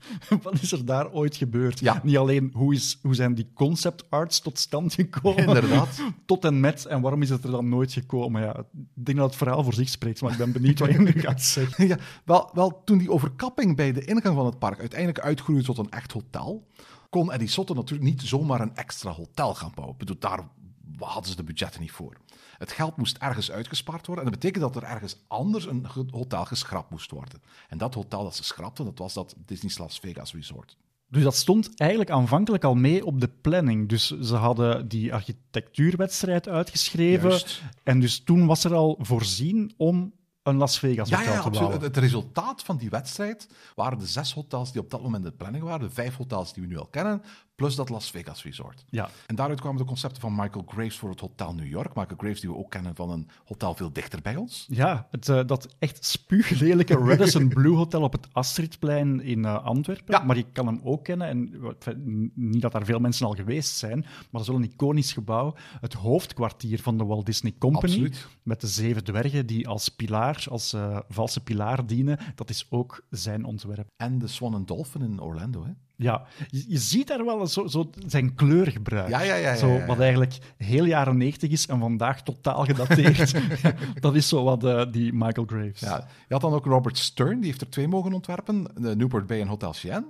Wat is er daar ooit gebeurd? Ja. Niet alleen hoe, is, hoe zijn die concept arts tot stand gekomen, Inderdaad. (laughs) tot en met en waarom is het er dan nooit gekomen? Ja, ik denk dat het verhaal voor zich spreekt, maar ik ben benieuwd wat je nu gaat zeggen. Ja, wel, wel, toen die overkapping bij de ingang van het park uiteindelijk uitgroeide tot een echt hotel, kon Eddie Sotte natuurlijk niet zomaar een extra hotel gaan bouwen. Ik bedoel, daar hadden ze de budgetten niet voor. Het geld moest ergens uitgespaard worden en dat betekent dat er ergens anders een hotel geschrapt moest worden. En dat hotel dat ze schrapten, dat was dat Disney Las Vegas Resort. Dus dat stond eigenlijk aanvankelijk al mee op de planning. Dus ze hadden die architectuurwedstrijd uitgeschreven. Juist. En dus toen was er al voorzien om een Las Vegas hotel ja, te bouwen. Het, het resultaat van die wedstrijd waren de zes hotels die op dat moment in de planning waren, de vijf hotels die we nu al kennen, plus dat Las Vegas Resort. Ja. En daaruit kwamen de concepten van Michael Graves voor het Hotel New York. Michael Graves die we ook kennen van een hotel veel dichter bij ons. Ja, het, eh, dat echt spuuglelijke Radisson (laughs) Blue Hotel op het Astridplein in eh, Antwerpen. Ja. Maar je kan hem ook kennen. En niet dat daar veel mensen al geweest zijn, maar dat is wel een iconisch gebouw. Het hoofdkwartier van de Walt Disney Company. Absoluut. Met de zeven dwergen die als pilaar, als eh, valse pilaar dienen. Dat is ook zijn ontwerp. En de Swan and Dolphin in Orlando. Hè? Ja, je, je ziet daar wel zo, zo zijn kleurgebruik. Ja, ja, ja, ja, Zo. Wat eigenlijk heel jaren 90 is en vandaag totaal gedateerd. (laughs) dat is zo wat eh, die Michael Graves. Ja, je had dan ook Robert Stern, die heeft er twee mogen ontwerpen. De Newport Bay en Hotel Cheyenne.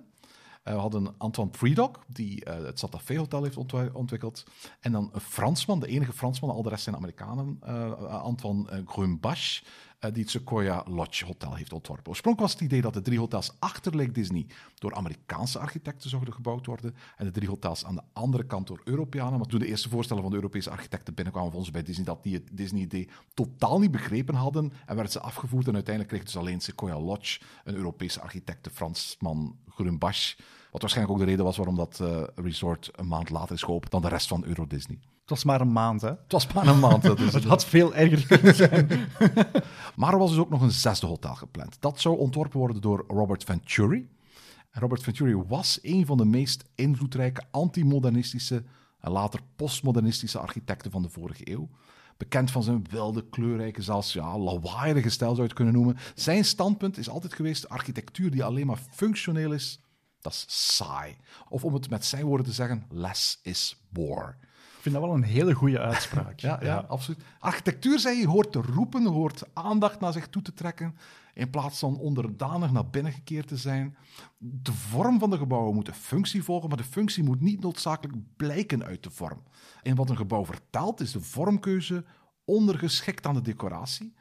Eh, we hadden Antoine Predock, die eh, het Santa Fe Hotel heeft ontwi- ontwikkeld. En dan een Fransman, de enige Fransman, al de rest zijn Amerikanen. eh, Antoine Grumbach, die het Sequoia Lodge Hotel heeft ontworpen. Oorspronkelijk was het idee dat de drie hotels achter Lake Disney door Amerikaanse architecten zouden gebouwd worden. En de drie hotels aan de andere kant door Europeanen. Maar toen de eerste voorstellen van de Europese architecten binnenkwamen van ons bij Disney, dat die het Disney-idee totaal niet begrepen hadden. En werd ze afgevoerd. En uiteindelijk kreeg dus alleen Sequoia Lodge een Europese architect, Fransman Grumbach. Wat waarschijnlijk ook de reden was waarom dat eh, resort een maand later is geopend dan de rest van Euro Disney. Het was maar een maand, hè. Het was maar een maand. Dat (laughs) is Het had veel erger kunnen zijn. (laughs) Maar er was dus ook nog een zesde hotel gepland. Dat zou ontworpen worden door Robert Venturi. En Robert Venturi was een van de meest invloedrijke antimodernistische en later postmodernistische architecten van de vorige eeuw. Bekend van zijn wilde, kleurrijke, zelfs ja, lawaaierige stijl zou je het kunnen noemen. Zijn standpunt is altijd geweest: architectuur die alleen maar functioneel is, dat is saai. Of om het met zijn woorden te zeggen: less is more. Ik vind dat wel een hele goede uitspraak. Ja, ja, absoluut. Architectuur, zei je, hoort te roepen, hoort aandacht naar zich toe te trekken, in plaats van onderdanig naar binnen gekeerd te zijn. De vorm van de gebouwen moet een functie volgen, maar de functie moet niet noodzakelijk blijken uit de vorm. En wat een gebouw vertelt, is de vormkeuze ondergeschikt aan de decoratie.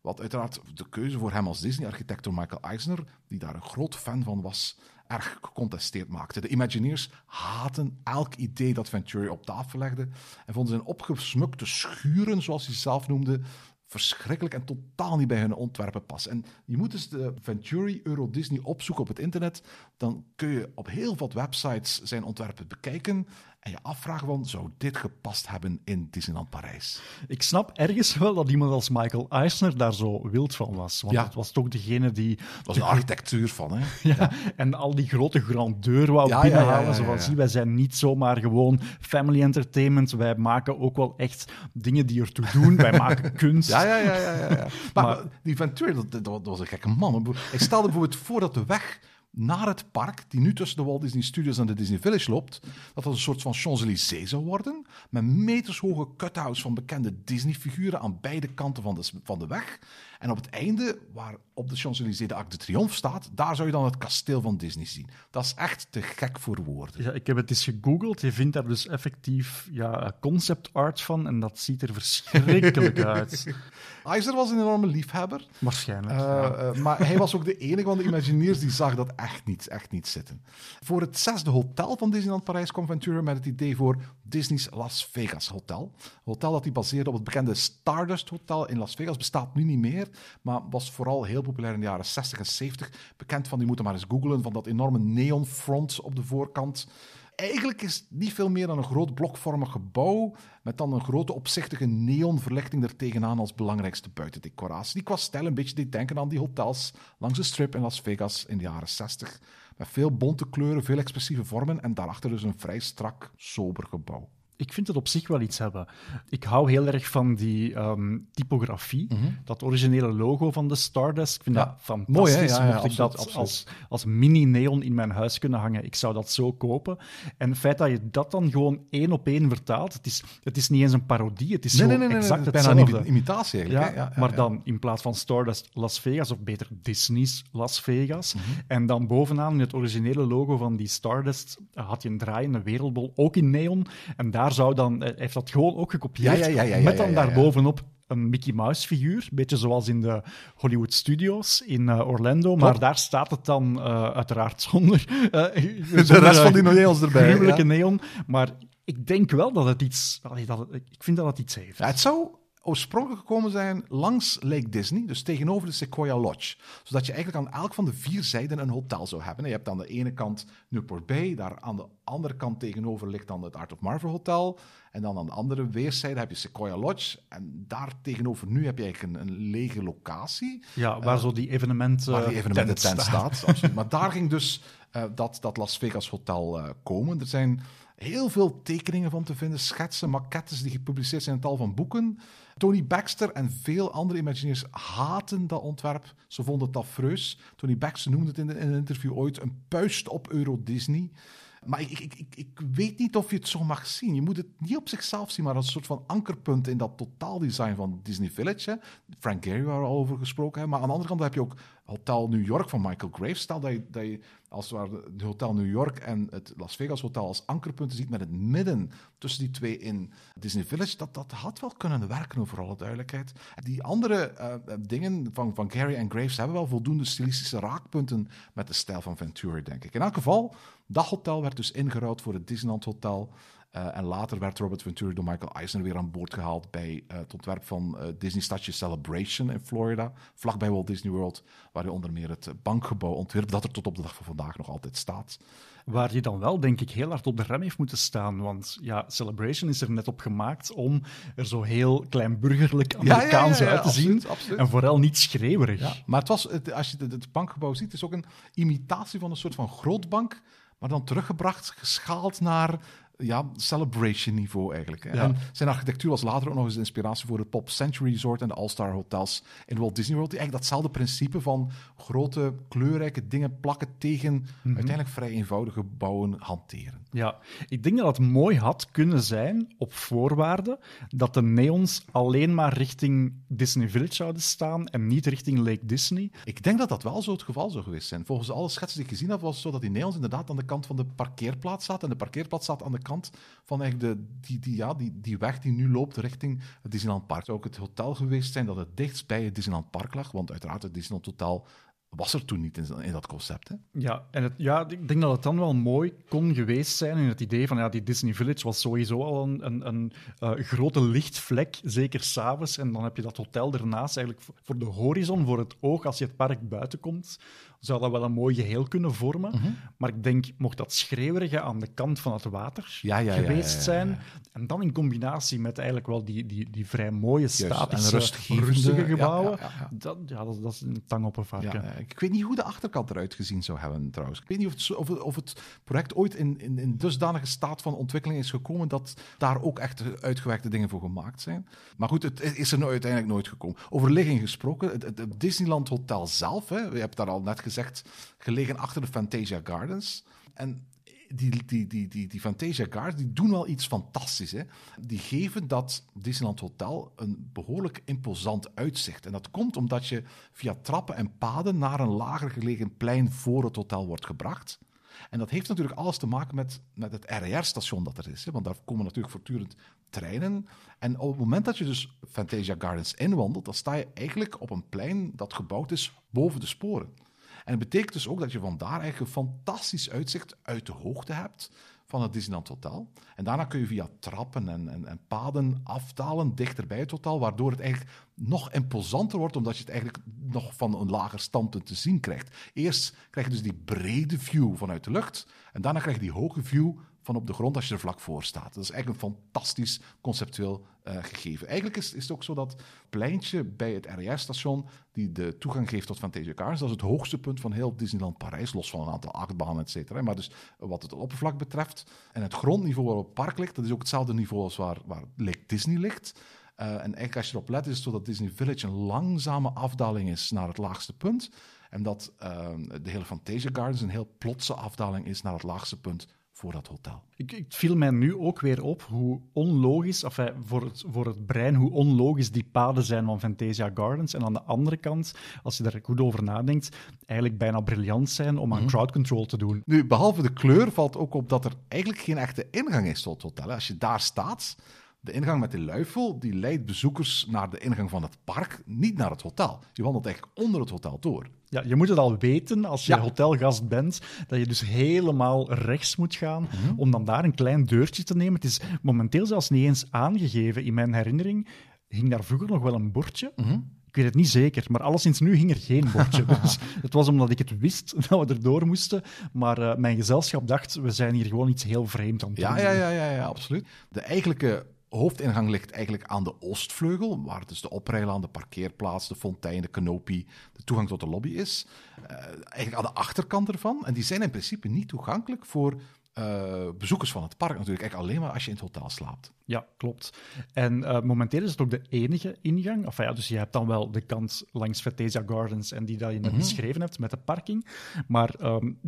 Wat uiteraard de keuze voor hem als Disney-architect door Michael Eisner, die daar een groot fan van was, erg gecontesteerd maakte. De Imagineers haten elk idee dat Venturi op tafel legde en vonden zijn opgesmukte schuren, zoals hij ze zelf noemde, verschrikkelijk en totaal niet bij hun ontwerpen passen. En je moet eens de Venturi Euro Disney opzoeken op het internet, dan kun je op heel wat websites zijn ontwerpen bekijken en je afvragen van, zou dit gepast hebben in Disneyland Parijs? Ik snap ergens wel dat iemand als Michael Eisner daar zo wild van was. Want Ja. het was toch degene die... Dat was een architectuur van, hè? (laughs) Ja, en al die grote grandeur wou Ja, binnenhalen. Zo van, zie, wij zijn niet zomaar gewoon family entertainment. Wij maken ook wel echt dingen die ertoe doen. wij (laughs) maken kunst. Ja, ja, ja. ja. Maar, Maar- die Venturi, dat, dat, dat was een gekke man. Ik stelde bijvoorbeeld voor dat de weg naar het park, die nu tussen de Walt Disney Studios en de Disney Village loopt, dat dat een soort van Champs-Élysées zou worden, met metershoge cutouts van bekende Disney-figuren aan beide kanten van de, van de weg. En op het einde, waar op de Champs-Élysées de Arc de Triomphe staat, daar zou je dan het kasteel van Disney zien. Dat is echt te gek voor woorden. Ja, ik heb het eens gegoogeld. Je vindt daar dus effectief ja, concept art van. En dat ziet er verschrikkelijk (laughs) uit. Eisner was een enorme liefhebber. Waarschijnlijk. Eh, ja. eh, maar hij was ook de enige van de Imagineers die zag dat echt niet, echt niet zitten. Voor het zesde hotel van Disneyland Parijs kwam Ventura met het idee voor Disney's Las Vegas Hotel. Hotel dat hij baseerde op het bekende Stardust Hotel in Las Vegas. Bestaat nu niet meer, maar was vooral heel populair in de jaren 60 en 70. Bekend van, die moeten maar eens googlen, van dat enorme neonfront op de voorkant. Eigenlijk is het niet veel meer dan een groot blokvormig gebouw met dan een grote opzichtige neonverlichting er tegenaan als belangrijkste buitendecoratie. Die qua stijl een beetje deed denken aan die hotels langs de strip in Las Vegas in de jaren 60. Met veel bonte kleuren, veel expressieve vormen en daarachter dus een vrij strak, sober gebouw. Ik vind het op zich wel iets hebben. Ik hou heel erg van die ehm, typografie, dat originele logo van de Stardust. Ik vind Ja. dat fantastisch. Mooi? Ja, ja, Mocht ik dat absoluut. als, als mini-neon in mijn huis kunnen hangen, ik zou dat zo kopen. En het feit dat je dat dan gewoon één op één vertaalt, het is, het is niet eens een parodie, het is Nee, zo nee, nee, nee, exact bijna een imitatie eigenlijk. Maar dan in plaats van Stardust Las Vegas, of beter Disney's Las Vegas. Mhm. En dan bovenaan in het originele logo van die Stardust had je een draaiende wereldbol, ook in neon. En daar zou dan, eh, heeft dat gewoon ook gekopieerd, Ja, ja, ja, ja, ja, met dan daarbovenop een Mickey Mouse figuur, een beetje zoals in de Hollywood Studios in eh, Orlando. Maar daar staat het dan eh, uiteraard zonder, (laughs) zonder, rest van die neons erbij, Gruwelijke neon. Maar ik denk wel dat het iets, dat het- ik vind dat het iets heeft. Het zou oorspronkelijk gekomen zijn langs Lake Disney, dus tegenover de Sequoia Lodge. Zodat je eigenlijk aan elk van de vier zijden een hotel zou hebben. Je hebt aan de ene kant Newport Bay, daar aan de andere kant tegenover ligt dan het Art of Marvel Hotel. En dan aan de andere weerszijde heb je Sequoia Lodge. En daar tegenover nu heb je eigenlijk een, een lege locatie. Ja, waar zo die evenementen. Waar die evenementen tent staat. Maar daar ging dus eh, dat, dat Las Vegas Hotel eh, komen. Er zijn heel veel tekeningen van te vinden, schetsen, maquettes die gepubliceerd zijn in tal van boeken. Tony Baxter en veel andere Imagineers haten dat ontwerp. Ze vonden het afreus. Tony Baxter noemde het in, een interview ooit een puist op Euro Disney. Maar ik, ik, ik, ik weet niet of je het zo mag zien. Je moet het niet op zichzelf zien, maar als een soort van ankerpunt in dat totaaldesign van Disney Village. Frank Gehry, waar we al over gesproken hebben. Maar aan de andere kant heb je ook Hotel New York van Michael Graves. Stel dat je, dat je als het ware het Hotel New York en het Las Vegas Hotel als ankerpunten ziet met het midden tussen die twee in Disney Village. Dat, dat had wel kunnen werken, voor alle duidelijkheid. Die andere eh, eh, dingen van, van Gary en Graves hebben wel voldoende stilistische raakpunten met de stijl van Ventura, denk ik. In elk geval, dat hotel werd dus ingeruild voor het Disneyland Hotel. Eh, en later werd Robert Ventura door Michael Eisner weer aan boord gehaald bij eh, het ontwerp van eh, Disney Stadje Celebration in Florida, vlakbij Walt Disney World, waar hij onder meer het bankgebouw ontwierp, dat er tot op de dag van vandaag nog altijd staat. Waar je dan wel, denk ik, heel hard op de rem heeft moeten staan. Want ja, Celebration is er net op gemaakt om er zo heel kleinburgerlijk ja, ja, Amerikaans ja, uit te absoluut, zien. absoluut. En vooral niet schreeuwerig. Maar het was, het, als je het, bankgebouw ziet, is ook een imitatie van een soort van grootbank, maar dan teruggebracht, geschaald naar ja, celebration niveau eigenlijk. Ja. En zijn architectuur was later ook nog eens de inspiratie voor het Pop Century Resort en de All-Star Hotels in Walt Disney World, die eigenlijk datzelfde principe van grote kleurrijke dingen plakken tegen uiteindelijk vrij eenvoudige gebouwen hanteren. Ja, ik denk dat het mooi had kunnen zijn op voorwaarde dat de neons alleen maar richting Disney Village zouden staan en niet richting Lake Disney. Ik denk dat dat wel zo het geval zou geweest zijn. Volgens alle schetsen die ik gezien heb, was het zo dat die neons inderdaad aan de kant van de parkeerplaats zaten. En de parkeerplaats zat aan de kant van eigenlijk de, die, die, ja, die, die weg die nu loopt richting het Disneyland Park. Zou ook het hotel geweest zijn dat het dichtst bij het Disneyland Park lag, want uiteraard het Disneyland Hotel was er toen niet in, dat concept. Hè? Ja, en het, ja, ik denk dat het dan wel mooi kon geweest zijn in het idee van ja, die Disney Village was sowieso al een, een, een eh, grote lichtvlek, zeker s'avonds. En dan heb je dat hotel ernaast, eigenlijk voor de horizon, voor het oog, als je het park buiten komt, zou dat wel een mooi geheel kunnen vormen. Mhm. Maar ik denk, mocht dat schreeuwerige aan de kant van het water Ja, ja, ja, geweest ja, zijn, en dan in combinatie met eigenlijk wel die, die, die vrij mooie, statische, rustige gebouwen. Dat, ja, dat, dat is een tang op een varken. Ik weet niet hoe de achterkant eruit gezien zou hebben trouwens. Ik weet niet of het, of of het project ooit in, in, in dusdanige staat van ontwikkeling is gekomen dat daar ook echt uitgewerkte dingen voor gemaakt zijn. Maar goed, het is er nou uiteindelijk nooit gekomen. Over ligging gesproken, het, het, het Disneyland Hotel zelf, hè, je hebt daar al net gezegd, gelegen achter de Fantasia Gardens. En die, die, die, die, die Fantasia Gardens die doen wel iets fantastisch. Hè? Die geven dat Disneyland Hotel een behoorlijk imposant uitzicht. En dat komt omdat je via trappen en paden naar een lager gelegen plein voor het hotel wordt gebracht. En dat heeft natuurlijk alles te maken met, met het RER-station dat er is. Hè? Want daar komen natuurlijk voortdurend treinen. En op het moment dat je dus Fantasia Gardens inwandelt, dan sta je eigenlijk op een plein dat gebouwd is boven de sporen. En het betekent dus ook dat je vandaar eigenlijk een fantastisch uitzicht uit de hoogte hebt van het Disneyland Hotel. En daarna kun je via trappen en, en, en paden afdalen dichter bij het hotel, waardoor het eigenlijk nog imposanter wordt, omdat je het eigenlijk nog van een lager standpunt te zien krijgt. Eerst krijg je dus die brede view vanuit de lucht, en daarna krijg je die hoge view van op de grond als je er vlak voor staat. Dat is eigenlijk een fantastisch conceptueel uh, gegeven. Eigenlijk is, is het ook zo dat pleintje bij het RES-station, die de toegang geeft tot Fantasia Gardens, dat is het hoogste punt van heel Disneyland Parijs, los van een aantal achtbanen, et cetera. Maar dus wat het oppervlak betreft, en het grondniveau waarop het park ligt, dat is ook hetzelfde niveau als waar, waar Lake Disney ligt. Uh, en eigenlijk als je erop let, is het zo dat Disney Village een langzame afdaling is naar het laagste punt. En dat uh, de hele Fantasia Gardens een heel plotse afdaling is naar het laagste punt voor dat hotel. Ik, het viel mij nu ook weer op hoe onlogisch, enfin, voor, het, voor het brein, hoe onlogisch die paden zijn van Fantasia Gardens. En aan de andere kant, als je daar goed over nadenkt, eigenlijk bijna briljant zijn om aan Mhm. crowd control te doen. Nu, behalve de kleur valt ook op dat er eigenlijk geen echte ingang is tot het hotel. Als je daar staat, de ingang met die luifel, die leidt bezoekers naar de ingang van het park, niet naar het hotel. Je wandelt eigenlijk onder het hotel door. Ja, je moet het al weten als je Ja. hotelgast bent, dat je dus helemaal rechts moet gaan Mhm. om dan daar een klein deurtje te nemen. Het is momenteel zelfs niet eens aangegeven. In mijn herinnering hing daar vroeger nog wel een bordje. Mhm. Ik weet het niet zeker, maar alleszins nu hing er geen bordje. (laughs) Dus het was omdat ik het wist (laughs) dat we erdoor moesten. Maar eh, mijn gezelschap dacht, we zijn hier gewoon iets heel vreemd aan het Ja, doen. ja, ja, ja, ja, absoluut. De eigenlijke hoofdingang ligt eigenlijk aan de oostvleugel, waar dus de oprijlaan, de parkeerplaats, de fontein, de canopy, de toegang tot de lobby is. Eh, eigenlijk aan de achterkant ervan. En die zijn in principe niet toegankelijk voor eh, bezoekers van het park natuurlijk. Eigenlijk alleen maar als je in het hotel slaapt. Ja, klopt. En eh, momenteel is het ook de enige ingang. Enfin, ja, dus je hebt dan wel de kant langs Fantasia Gardens en die dat je net Mhm. beschreven hebt met de parking. Maar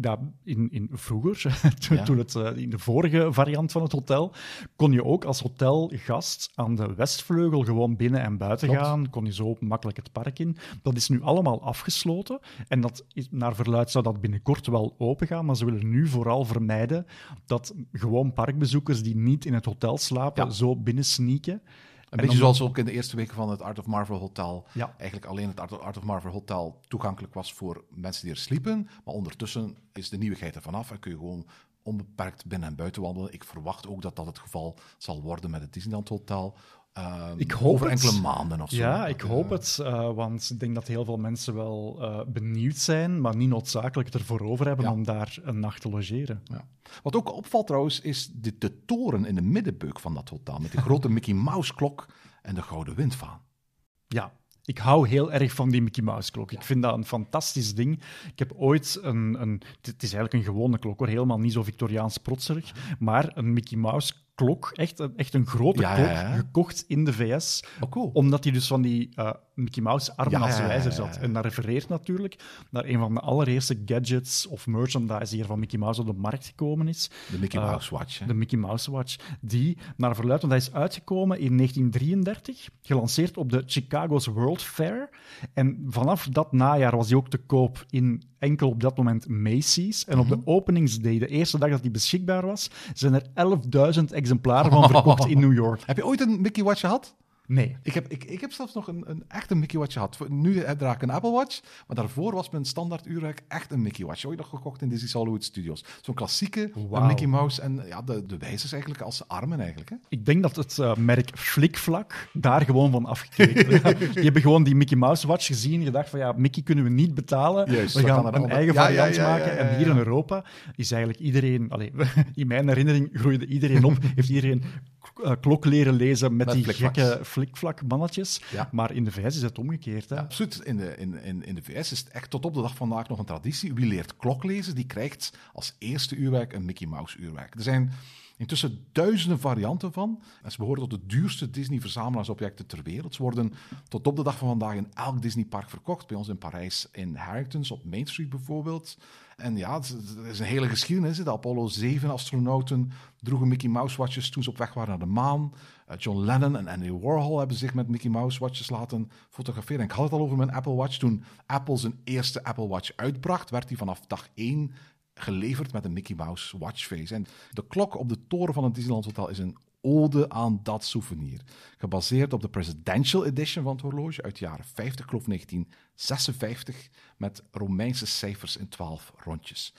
ja, in, in vroeger, (laughs) toen, Ja. toen het, eh, in de vorige variant van het hotel, kon je ook als hotelgast aan de westvleugel gewoon binnen en buiten Klopt. gaan. Kon je zo makkelijk het park in. Dat is nu allemaal afgesloten. En dat is, naar verluid zou dat binnenkort wel open gaan. Maar ze willen nu vooral vermijden dat gewoon parkbezoekers die niet in het hotel slapen, Ja. Zo binnensneaken. Een En beetje dan- zoals ook in de eerste weken van het Art of Marvel Hotel. Ja. Eigenlijk alleen het Art Art of Marvel Hotel toegankelijk was voor mensen die er sliepen. Maar ondertussen is de nieuwigheid er vanaf en kun je gewoon onbeperkt binnen en buiten wandelen. Ik verwacht ook dat dat het geval zal worden met het Disneyland Hotel. Ehm, Ik hoop over het. enkele maanden of zo. Ja, ik hoop het. eh, want ik denk dat heel veel mensen wel eh, benieuwd zijn, maar niet noodzakelijk ervoor over hebben Ja. om daar een nacht te logeren. Ja. Wat ook opvalt trouwens, is de, de toren in de middenbeuk van dat hotel. Met die grote Mickey Mouse klok en de gouden windvaan. Ja, ik hou heel erg van die Mickey Mouse klok. Ik vind dat een fantastisch ding. Ik heb ooit een, een het is eigenlijk een gewone klok hoor, helemaal niet zo Victoriaans protserig, maar een Mickey Mouse klok, echt, een- echt een grote Ja, klok, ja, ja. gekocht in de VS, Oh, cool. omdat hij dus van die eh, Mickey Mouse armen Ja, als wijzer zat. En dat refereert natuurlijk naar een van de allereerste gadgets of merchandise die er van Mickey Mouse op de markt gekomen is. De Mickey Eh, Mouse Watch. hè. De Mickey Mouse Watch, die naar verluidt, want hij is uitgekomen in 1933, gelanceerd op de Chicago's World Fair. En vanaf dat najaar was hij ook te koop in enkel op dat moment Macy's. En op de openingsday, de eerste dag dat hij beschikbaar was, zijn er 11.000 exemplaren van verkocht in (laughs) New York. Heb je ooit een Mickey Watch gehad? Nee. Ik heb, ik, ik heb zelfs nog een, een echte Mickey Watch gehad. Nu draag ik een Apple Watch, maar daarvoor was mijn standaard uurwerk echt een Mickey Watch. Ooit nog gekocht in Disney's Hollywood Studios. Zo'n klassieke. Mickey Mouse en ja, de, de wijzers eigenlijk als armen eigenlijk. Hè? Ik denk dat het eh, merk Flikvlak daar gewoon van afgekeken. (laughs) Die hebben gewoon die Mickey Mouse Watch gezien en gedacht van ja, Mickey kunnen we niet betalen. Juist, we we gaan er een onder- eigen Ja, variant ja, maken. En hier in Europa is eigenlijk iedereen... (laughs) In mijn herinnering groeide iedereen op, heeft iedereen klok leren lezen met, Met die flikvlaks. gekke flikvlak mannetjes. Ja. Maar in de VS is het omgekeerd. Hè? Ja, absoluut. In de, in, in, in de VS is het echt tot op de dag van vandaag nog een traditie. Wie leert klok lezen, die krijgt als eerste uurwerk een Mickey Mouse uurwerk. Er zijn intussen duizenden varianten van. En ze behoren tot de duurste Disney-verzamelingsobjecten ter wereld. Ze worden tot op de dag van vandaag in elk Disneypark verkocht. Bij ons in Parijs, in Harringtons, op Main Street bijvoorbeeld. En ja, het is- een hele geschiedenis. De Apollo 7-astronauten droegen Mickey Mouse watches toen ze op weg waren naar de maan. Eh, John Lennon en Andy Warhol hebben zich met Mickey Mouse watches laten fotograferen. En ik had het al over mijn Apple Watch. Toen Apple zijn eerste Apple Watch uitbracht, werd hij vanaf dag 1 geleverd met een Mickey Mouse watchface. En de klok op de toren van het Disneyland Hotel is een ode aan dat souvenir. Gebaseerd op de Presidential Edition van het horloge uit de jaren 50, ik geloof 1956, met Romeinse cijfers in 12 rondjes.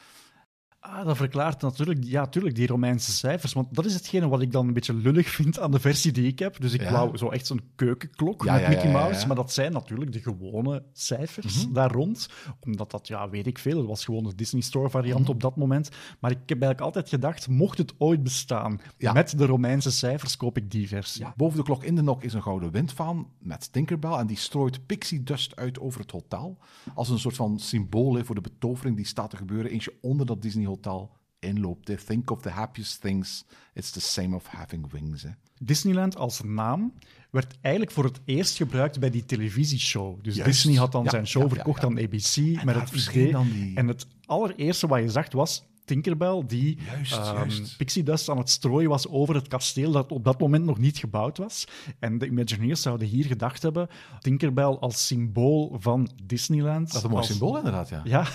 Ah, dat verklaart natuurlijk, ja, tuurlijk, die Romeinse cijfers. Want dat is hetgene wat ik dan een beetje lullig vind aan de versie die ik heb. Dus ik Ja. wou zo echt zo'n keukenklok Ja, met ja, Mickey Mouse. Maar dat zijn natuurlijk de gewone cijfers Mhm. daar rond. Omdat dat, ja, weet ik veel. Dat was gewoon de Disney Store variant Mhm. op dat moment. Maar ik heb eigenlijk altijd gedacht, mocht het ooit bestaan, met de Romeinse cijfers, koop ik die versie. Boven de klok in de nok is een gouden windvaan met Tinkerbell. En die strooit pixie dust uit over het hotel. Als een soort van symbool voor de betovering die staat te gebeuren. Eentje onder dat Disney Hotel inloopt. hè. Think of the happiest things. It's the same of having wings. Hè. Disneyland als naam werd eigenlijk voor het eerst gebruikt bij die televisieshow. Dus Juist. Disney had dan Ja, zijn show ja, verkocht ja. aan ABC met daar het idee. die- En het allereerste wat je zag was Tinkerbell, die Juist, ehm, juist. pixie dust aan het strooien was over het kasteel dat op dat moment nog niet gebouwd was. En de Imagineers zouden hier gedacht hebben, Tinkerbell als symbool van Disneyland. Dat is een mooi als- symbool inderdaad, ja. Ja.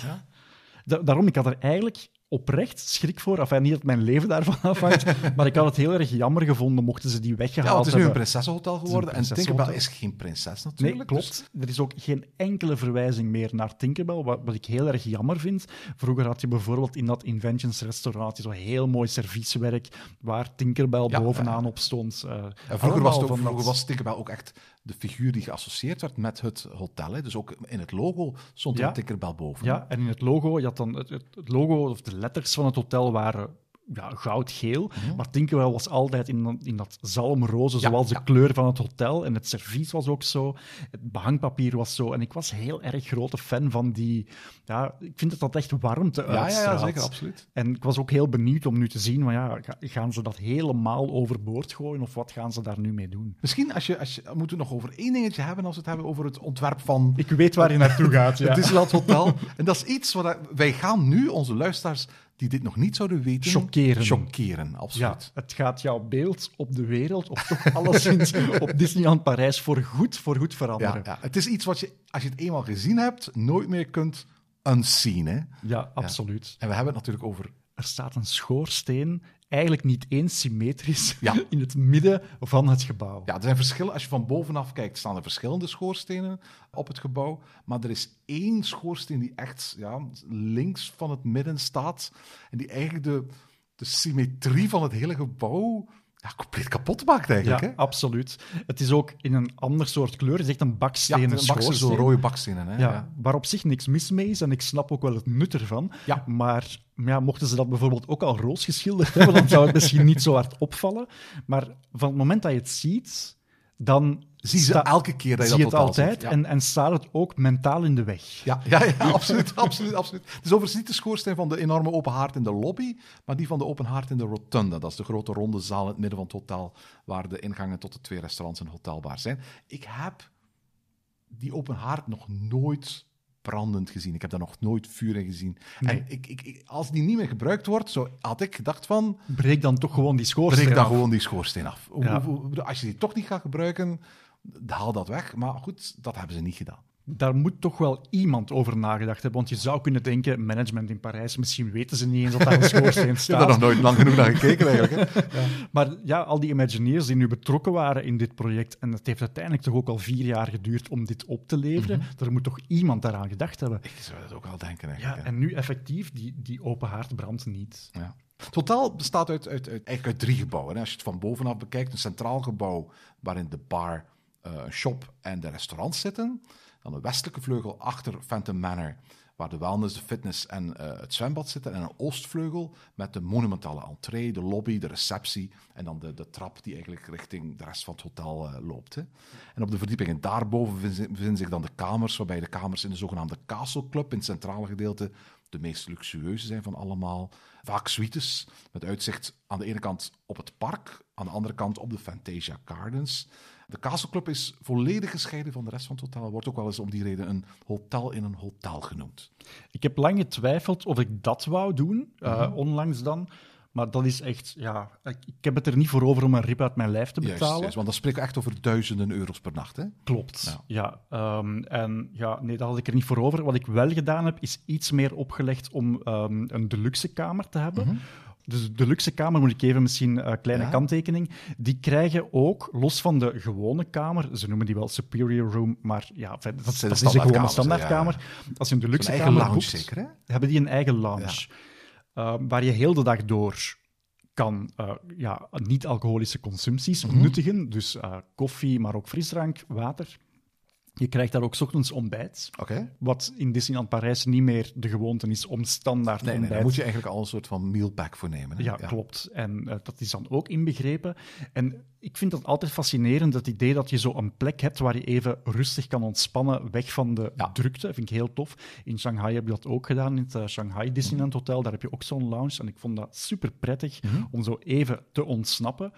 Da- daarom, ik had er eigenlijk oprecht schrik voor. Enfin, niet dat mijn leven daarvan (laughs) afhangt, maar ik had het heel erg jammer gevonden mochten ze die weggehaald Ja, het is nu een hebben. prinsessenhotel geworden. En. Tinkerbell is geen prinses natuurlijk. Nee, klopt. Er is ook geen enkele verwijzing meer naar Tinkerbell, wat, wat ik heel erg jammer vind. Vroeger had je bijvoorbeeld in dat Inventions restaurant zo heel mooi servieswerk waar Tinkerbell Ja, bovenaan ja. op stond. Eh, En vroeger, was, ook, vroeger dat- was Tinkerbell ook echt de figuur die geassocieerd werd met het hotel. Hè. Dus ook in het logo stond er Ja. een Tinkerbell boven. Ja, en in het logo, je had dan het het logo of de letters van het hotel waren ja, goudgeel, maar Tinkerbell was altijd in, in dat zalmroze. Ja, zoals de ja. kleur van het hotel. En het servies was ook zo, het behangpapier was zo. En ik was heel erg grote fan van die... Ja, ik vind dat dat echt warmte ja, ja, ja, uitstraalt. zeker, absoluut. En ik was ook heel benieuwd om nu te zien, van, ja, ga- gaan ze dat helemaal overboord gooien of wat gaan ze daar nu mee doen? Misschien als je, als je, moeten we nog over één dingetje hebben als we het hebben over het ontwerp van Ik weet waar je naartoe gaat, (laughs) ja. het Disneyland Hotel. en dat is iets wat wij gaan nu onze luisteraars die dit nog niet zouden weten, Chockeren. Chockeren, Ja, absoluut. het gaat jouw beeld op de wereld, of toch alleszins (laughs) op Disneyland Parijs, voor goed, voor goed Ja, veranderen. ja, Het is iets wat je, als je het eenmaal gezien hebt, nooit meer kunt unseen. Hè? Ja, absoluut. En we hebben het natuurlijk over Er staat een schoorsteen, eigenlijk niet eens symmetrisch, Ja. (laughs) in het midden van het gebouw. Ja, er zijn verschillen. Als je van bovenaf kijkt, staan er verschillende schoorstenen op het gebouw. Maar er is één schoorsteen die echt ja, links van het midden staat. En die eigenlijk de, de symmetrie van het hele gebouw ja, compleet kapot maakt eigenlijk. Ja, hè? absoluut. Het is ook in een ander soort kleur. Het is echt een Ja, bakstenen schoorsteen. zo'n rode bakstenen. Hè? Ja, Ja. waar op zich niks mis mee is en ik snap ook wel het nut ervan. Ja. Maar ja, mochten ze dat bijvoorbeeld ook al roos geschilderd (laughs) hebben, dan zou het misschien niet zo hard opvallen. Maar van het moment dat je het ziet, dan Zie je elke keer dat je zie dat het altijd. Ja. en, en staat het ook mentaal in de weg. Ja, ja, ja (laughs) absoluut, absoluut, absoluut. Het is overigens niet de schoorsteen van de enorme open haard in de lobby, maar die van de open haard in de rotunda. Dat is de grote ronde zaal in het midden van het hotel, waar de ingangen tot de twee restaurants en hotelbar zijn. Ik heb die open haard nog nooit brandend gezien. Ik heb daar nog nooit vuur in gezien. Nee. En ik, ik, als die niet meer gebruikt wordt, zo had ik gedacht van, Breek dan toch gewoon die schoorsteen breek dan af. gewoon die schoorsteen af. Ja. als je die toch niet gaat gebruiken, haal dat weg. Maar goed, dat hebben ze niet gedaan. Daar moet toch wel iemand over nagedacht hebben. Want je zou kunnen denken, management in Parijs, misschien weten ze niet eens dat daar een schoorsteen (laughs) Ik heb staat. daar nog nooit lang genoeg naar gekeken eigenlijk. Hè? (laughs) Maar ja, al die Imagineers die nu betrokken waren in dit project, en het heeft uiteindelijk toch ook al vier jaar geduurd om dit op te leveren, er moet toch iemand daaraan gedacht hebben. Ik zou dat ook wel denken. Ja, Eigenlijk, hè. en nu effectief, die, die open haard brandt niet. Ja. Hotel bestaat uit, uit, uit, eigenlijk uit drie gebouwen. Hè. Als je het van bovenaf bekijkt, een centraal gebouw waarin de bar, eh, een shop en de restaurants zitten. Dan een westelijke vleugel achter Phantom Manor, waar de wellness, de fitness en eh, het zwembad zitten. En een oostvleugel met de monumentale entree, de lobby, de receptie en dan de, de trap die eigenlijk richting de rest van het hotel eh, loopt. Hè. En op de verdiepingen daarboven bevinden zich dan de kamers, waarbij de kamers in de zogenaamde Castle Club in het centrale gedeelte de meest luxueuze zijn van allemaal. Vaak suites, met uitzicht aan de ene kant op het park, aan de andere kant op de Fantasia Gardens. De Castle Club is volledig gescheiden van de rest van het hotel. Wordt ook wel eens om die reden een hotel in een hotel genoemd. Ik heb lang getwijfeld of ik dat wou doen, eh, Mhm. onlangs dan. Maar dat is echt, ja, ik, ik heb het er niet voor over om een rib uit mijn lijf te betalen. juist, want dan spreken we echt over duizenden euro's per nacht. Hè? Klopt. Ja. Ja. ehm, en ja, nee, daar had ik er niet voor over. Wat ik wel gedaan heb, is iets meer opgelegd om ehm, een deluxe kamer te hebben. Dus de luxe kamer, moet ik even misschien een kleine Ja. kanttekening, die krijgen ook, los van de gewone kamer, ze noemen die wel superior room, maar ja, dat, dat, is een gewone standaardkamer. Als je de Een luxe eigen kamer lounge boekt, zeker, hè? hebben die een eigen lounge. Uh, waar je heel de dag door kan uh, ja, niet-alcoholische consumpties Mhm. nuttigen. Dus uh, koffie, maar ook frisdrank, water. Je krijgt daar ook ochtends ontbijt. Oké. Wat in Disneyland Parijs niet meer de gewoonte is om standaard Nee, nee, ontbijt daar moet je eigenlijk al een soort van mealpack voor nemen. Hè? ja, klopt. En uh, dat is dan ook inbegrepen. En ik vind dat altijd fascinerend, het idee dat je zo een plek hebt waar je even rustig kan ontspannen, weg van de Ja. drukte. vind ik heel tof. In Shanghai heb je dat ook gedaan, in het uh, Shanghai Disneyland Hotel. Daar heb je ook zo'n lounge. En ik vond dat super prettig Mhm. om zo even te ontsnappen.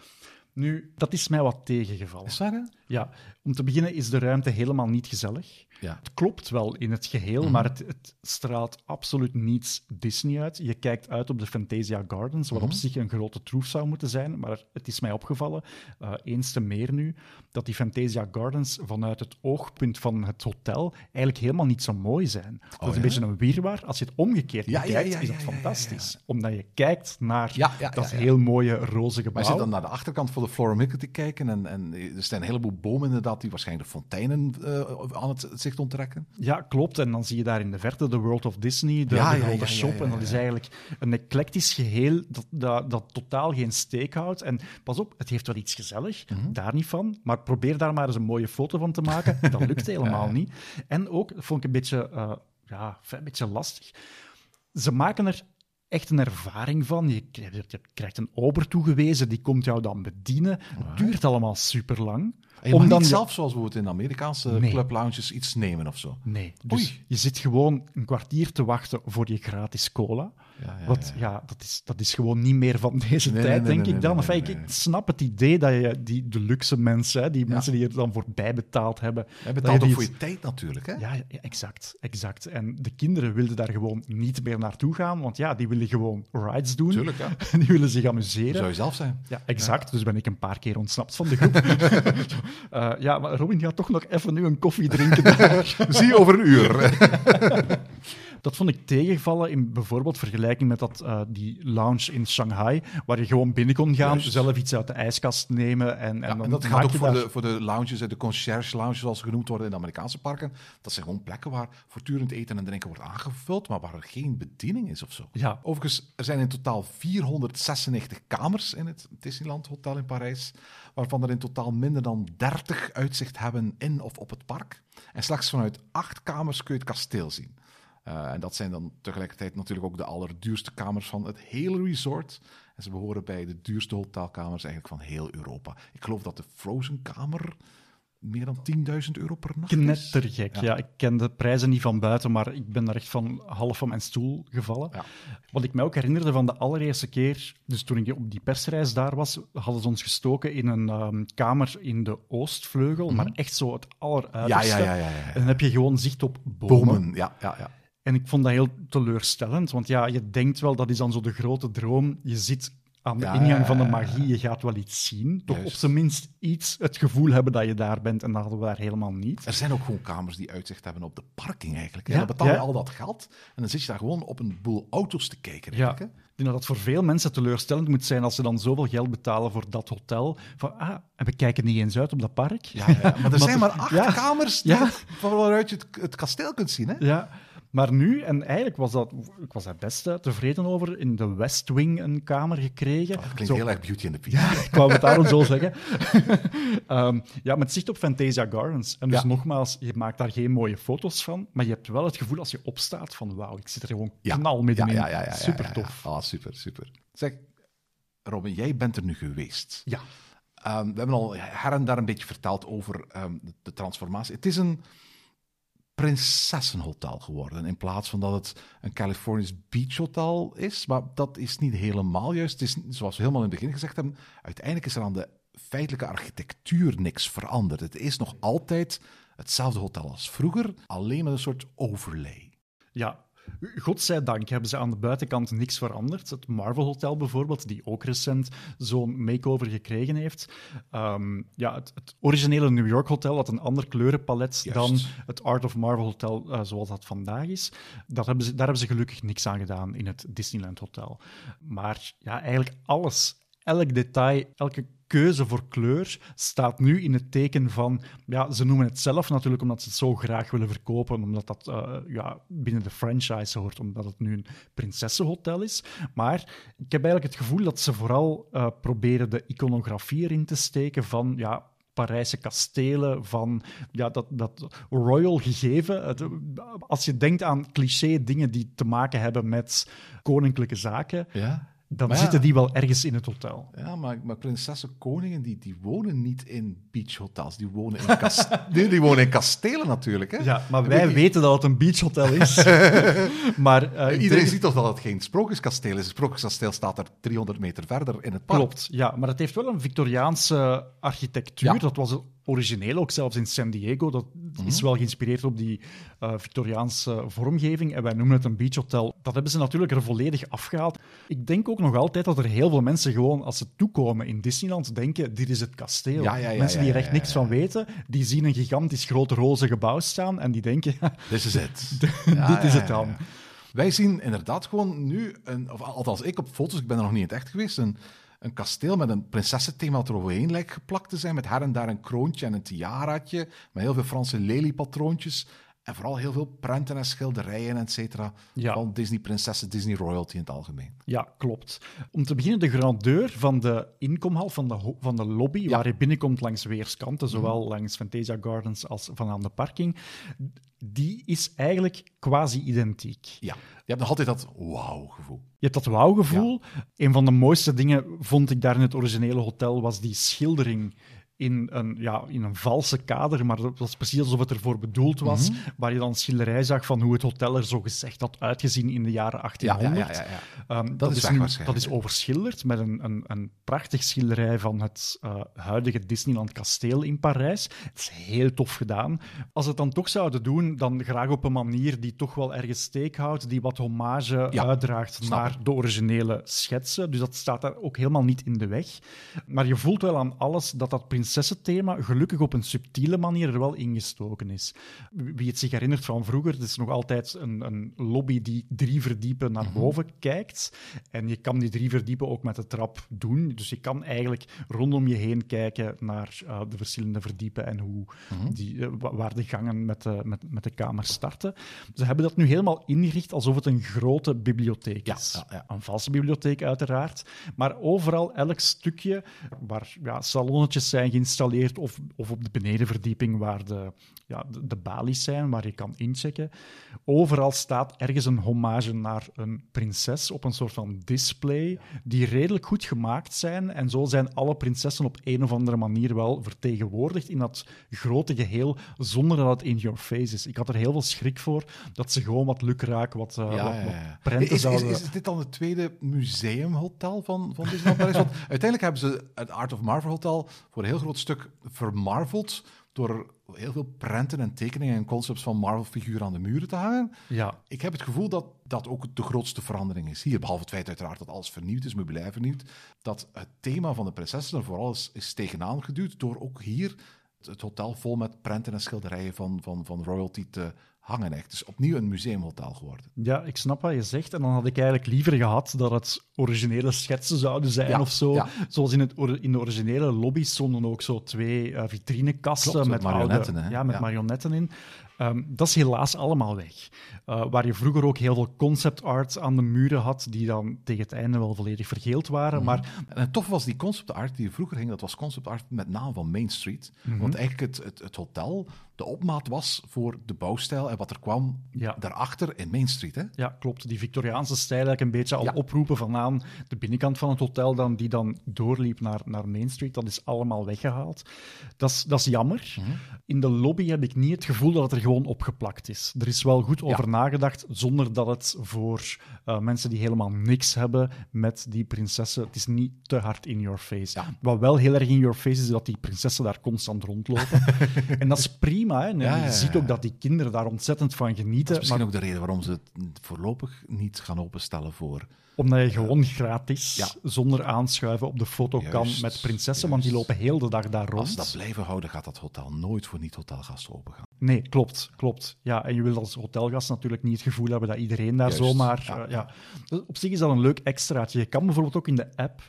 Nu, dat is mij wat tegengevallen. Is dat? Ja, om te beginnen is de ruimte helemaal niet gezellig. Ja. Het klopt wel in het geheel, Mhm. maar het, het straalt absoluut niets Disney uit. Je kijkt uit op de Fantasia Gardens, wat op Mhm. zich een grote troef zou moeten zijn, maar het is mij opgevallen, eh, eens te meer nu, dat die Fantasia Gardens vanuit het oogpunt van het hotel eigenlijk helemaal niet zo mooi zijn. Dat is ja? een beetje een wirwar. Als je het omgekeerd Ja, ja, is dat fantastisch. Omdat je kijkt naar dat heel mooie roze gebouw. Maar je zit dan naar de achterkant van de Flora Mickey te kijken en, en er staan een heleboel bomen inderdaad die waarschijnlijk fonteinen eh, aan het zicht onttrekken. Ja, klopt. En dan zie je daar in de verte de World of Disney, de, Ja, de grote ja, ja, shop. En dat is eigenlijk een eclectisch geheel dat, dat, dat totaal geen steek houdt. En pas op, het heeft wel iets gezellig, Mhm. daar niet van. Maar probeer daar maar eens een mooie foto van te maken. (laughs) Dat lukt helemaal niet. En ook, dat vond ik een beetje, eh, ja, een beetje lastig. Ze maken er echt een ervaring van. Je krijgt, een ober toegewezen, die komt jou dan bedienen. Het duurt allemaal super lang. Je mag niet zelf, zoals bijvoorbeeld in Amerikaanse Nee. club lounges, iets nemen of zo. Nee, dus Oei. je zit gewoon een kwartier te wachten voor je gratis cola. Ja, ja, Wat, ja. ja, dat, is, dat is gewoon niet meer van deze Nee, tijd, nee, denk ik dan. nee, ik, snap het idee dat je die de luxe mensen, hè, die mensen die er dan voor bijbetaald hebben... Dat betaalt ook voor je tijd natuurlijk, hè? Ja, ja, exact, exact. En de kinderen wilden daar gewoon niet meer naartoe gaan, want ja, die willen gewoon rides doen. Tuurlijk, ja. (laughs) Die willen zich amuseren. zou je zelf zijn? Ja, exact. Dus ben ik een paar keer ontsnapt van de groep. (laughs) (laughs) Eh, ja, maar Robin gaat toch nog even nu een koffie drinken. Zie je over een uur. Dat vond ik tegenvallen in bijvoorbeeld vergelijking met dat, eh, die lounge in Shanghai, waar je gewoon binnen kon gaan, Juist. zelf iets uit de ijskast nemen. En, en, Ja, dan en dat gaat ook voor daar- de, voor de lounges, de concierge lounges zoals ze genoemd worden in de Amerikaanse parken. Dat zijn gewoon plekken waar voortdurend eten en drinken wordt aangevuld, maar waar er geen bediening is of zo. Ja. Overigens, er zijn in totaal 496 kamers in het Disneyland Hotel in Parijs, waarvan er in totaal minder dan 30 uitzicht hebben in of op het park. En slechts vanuit acht kamers kun je het kasteel zien. Eh, en dat zijn dan tegelijkertijd natuurlijk ook de allerduurste kamers van het hele resort. En ze behoren bij de duurste hotelkamers eigenlijk van heel Europa. Ik geloof dat de Frozen-kamer meer dan 10.000 euro per nacht is. Knettergek. Ja. ik ken de prijzen niet van buiten, maar ik ben daar echt van half van mijn stoel gevallen. Ja. Wat ik me ook herinnerde van de allereerste keer, dus toen ik op die persreis daar was, hadden ze ons gestoken in een ehm, kamer in de Oostvleugel, maar echt zo het alleruiterste. Mhm. ja, ja, ja, ja, ja. En dan heb je gewoon zicht op bomen. Bomen, ja, ja, ja. En ik vond dat heel teleurstellend, want ja, je denkt wel, dat is dan zo de grote droom. Je zit aan de Ja, ingang van de magie, je gaat wel iets zien. Toch Juist. op zijn minst iets het gevoel hebben dat je daar bent, en dat hadden we daar helemaal niet. Er zijn ook gewoon kamers die uitzicht hebben op de parking eigenlijk. Ja, dan betaal je ja. al dat geld en dan zit je daar gewoon op een boel auto's te kijken. Ja, ik denk dat dat voor veel mensen teleurstellend moet zijn als ze dan zoveel geld betalen voor dat hotel. Van, ah, en we kijken niet eens uit op dat park. Ja, ja, maar er (laughs) zijn maar acht kamers die- Ja. van waaruit je het, het kasteel kunt zien. Hè? Ja, maar nu, en eigenlijk was dat, ik was daar best eh, tevreden over, in de West Wing een kamer gekregen. Dat klinkt Zo- heel erg Beauty and the Beast. Ik wou het daarom zo zeggen. (laughs) Ehm, ja, met zicht op Fantasia Gardens. En dus Ja. nogmaals, je maakt daar geen mooie foto's van, maar je hebt wel het gevoel als je opstaat van wauw, ik zit er gewoon Ja. knal middenin. Ja, ja, ja, ja, ja, Super tof. Ah, super, super. Zeg, Robin, jij bent er nu geweest. Ja. Ehm, we hebben al her en daar een beetje verteld over ehm, de transformatie. Het is een prinsessenhotel geworden, in plaats van dat het een Californisch Beach Hotel is. Maar dat is niet helemaal juist. Het is, zoals we helemaal in het begin gezegd hebben, uiteindelijk is er aan de feitelijke architectuur niks veranderd. Het is nog altijd hetzelfde hotel als vroeger, alleen met een soort overlay. Ja, Godzijdank hebben ze aan de buitenkant niks veranderd. Het Marvel Hotel bijvoorbeeld, die ook recent zo'n makeover gekregen heeft. Ehm, ja, het, het originele New York Hotel had een ander kleurenpalet Juist. dan het Art of Marvel Hotel eh, zoals dat vandaag is. Dat hebben ze, daar hebben ze gelukkig niks aan gedaan in het Disneyland Hotel. Maar ja, eigenlijk alles, elk detail, elke keuze voor kleur staat nu in het teken van, ja, ze noemen het zelf natuurlijk omdat ze het zo graag willen verkopen, omdat dat eh, ja, binnen de franchise hoort, omdat het nu een prinsessenhotel is. Maar ik heb eigenlijk het gevoel dat ze vooral eh, proberen de iconografie erin te steken van, ja, Parijse kastelen, van ja, dat, dat royal gegeven. Als je denkt aan cliché dingen die te maken hebben met koninklijke zaken, Ja, dan Maar ja. zitten die wel ergens in het hotel. ja maar, maar prinsessen, koningen, die, die wonen niet in beachhotels. Die wonen in, kas (laughs) nee, die wonen in kastelen natuurlijk. Hè? Ja, maar wij weten dat het een beachhotel is. (laughs) maar eh, Iedereen denk- ziet toch dat het geen sprookjeskasteel is. Het sprookjeskasteel staat er 300 meter verder in het park. Klopt, ja. Maar het heeft wel een Victoriaanse architectuur. Ja. Dat was origineel ook zelfs in San Diego. Dat Mhm. is wel geïnspireerd op die eh, Victoriaanse vormgeving. En wij noemen het een beachhotel. Dat hebben ze natuurlijk er volledig afgehaald. Ik denk ook nog altijd dat er heel veel mensen gewoon, als ze toekomen in Disneyland, denken, dit is het kasteel. Ja, ja, ja, mensen die er echt niks van weten, die zien een gigantisch groot roze gebouw staan en die denken, (laughs) This is it. (laughs) dit is het dan. Wij zien inderdaad gewoon nu, een, of althans ik op foto's, ik ben er nog niet in het echt geweest, een, een kasteel met een prinsessenthema dat er overheen lijkt geplakt te zijn, met her en daar een kroontje en een tiaraatje, met heel veel Franse leliepatroontjes en vooral heel veel prenten en schilderijen, et cetera, Ja. van Disney-prinsessen, Disney-royalty in het algemeen. Ja, klopt. Om te beginnen, de grandeur van de inkomhal, van de, van de lobby, waar je binnenkomt langs weerskanten, zowel langs Fantasia Gardens als van aan de parking, die is eigenlijk quasi identiek. Ja, je hebt nog altijd dat wauw-gevoel. Je hebt dat wauw-gevoel. Een van de mooiste dingen vond ik daar in het originele hotel was die schildering in een, ja, in een valse kader, maar dat was precies alsof het ervoor bedoeld was, Mhm. waar je dan schilderij zag van hoe het hotel er zo gezegd had uitgezien in de jaren Ja, ja, 1800. ja, ja, ja. Ehm, dat, is nu- dat is overschilderd met een, een, een prachtig schilderij van het eh, huidige Disneyland kasteel in Parijs. Het is heel tof gedaan. Als het dan toch zouden doen, dan graag op een manier die toch wel ergens steek houdt, die wat hommage uitdraagt naar de originele schetsen. Dus dat staat daar ook helemaal niet in de weg. Maar je voelt wel aan alles dat dat prinsessenthema gelukkig op een subtiele manier er wel ingestoken is. Wie het zich herinnert van vroeger, het is nog altijd een, een lobby die drie verdiepen naar boven kijkt. En je kan die drie verdiepen ook met de trap doen. Dus je kan eigenlijk rondom je heen kijken naar eh, de verschillende verdiepen en hoe die, eh, wa- waar de gangen met de, met, met de kamers starten. Ze hebben dat nu helemaal ingericht alsof het een grote bibliotheek Ja, is. ja, ja. Een valse bibliotheek uiteraard. Maar overal, elk stukje waar ja, salonnetjes zijn geïnstalleerd of, of op de benedenverdieping waar de, ja, de, de balies zijn, waar je kan inchecken. Overal staat ergens een hommage naar een prinses op een soort van display die redelijk goed gemaakt zijn. En zo zijn alle prinsessen op een of andere manier wel vertegenwoordigd in dat grote geheel, zonder dat het in your face is. Ik had er heel veel schrik voor dat ze gewoon wat lukraak, wat, eh, Ja, wat, prenten Is, is, zouden... is dit dan het tweede museumhotel van, van Disneyland Parijs? Want uiteindelijk hebben ze het Art of Marvel Hotel voor een heel groot stuk vermarveld door heel veel prenten en tekeningen en concepts van Marvel-figuren aan de muren te hangen. Ja, Ik heb het gevoel dat dat ook de grootste verandering is hier. Behalve het feit uiteraard dat alles vernieuwd is, meubilair vernieuwd. Dat het thema van de prinsessen er vooral is, is tegenaan geduwd door ook hier het hotel vol met prenten en schilderijen van, van, van royalty te hangen. Echt. Het is opnieuw een museumhotel geworden. Ja, ik snap wat je zegt. En dan had ik eigenlijk liever gehad dat het originele schetsen zouden zijn Ja, of zo. ja. Zoals in, het, in de originele lobby stonden ook zo twee eh, vitrinekasten Klopt, met marionetten, oude- hè? Ja, met Ja. marionetten in. Ehm, dat is helaas allemaal weg. Eh, waar je vroeger ook heel veel concept art aan de muren had, die dan tegen het einde wel volledig vergeeld waren. Maar En tof was die concept art die vroeger ging, dat was concept art met naam van Main Street. Want eigenlijk het, het, het hotel de opmaat was voor de bouwstijl en wat er kwam Ja. daarachter in Main Street. Hè? Ja, klopt. Die Victoriaanse stijl eigenlijk een beetje al Ja. oproepen vanaan de binnenkant van het hotel, dan, die dan doorliep naar, naar Main Street. Dat is allemaal weggehaald. Dat is, dat is jammer. Mhm. In de lobby heb ik niet het gevoel dat het er gewoon opgeplakt is. Er is wel goed over nagedacht, zonder dat het voor eh, mensen die helemaal niks hebben met die prinsessen, het is niet te hard in your face. Ja. Wat wel heel erg in your face is, is dat die prinsessen daar constant rondlopen. (laughs) en dat is prima prima. Hè? En Ja, ja, je ziet ook dat die kinderen daar ontzettend van genieten. Dat is misschien maar ook de reden waarom ze het voorlopig niet gaan openstellen voor... Omdat je gewoon gratis, Ja. zonder aanschuiven, op de foto kan met prinsessen, want die lopen heel de dag daar rond. Als dat blijven houden, gaat dat hotel nooit voor niet-hotelgasten open gaan. Nee, klopt, klopt. Ja, en je wil als hotelgast natuurlijk niet het gevoel hebben dat iedereen daar Juist, zomaar... ja, eh, ja. Dus Op zich is dat een leuk extraatje. Je kan bijvoorbeeld ook in de app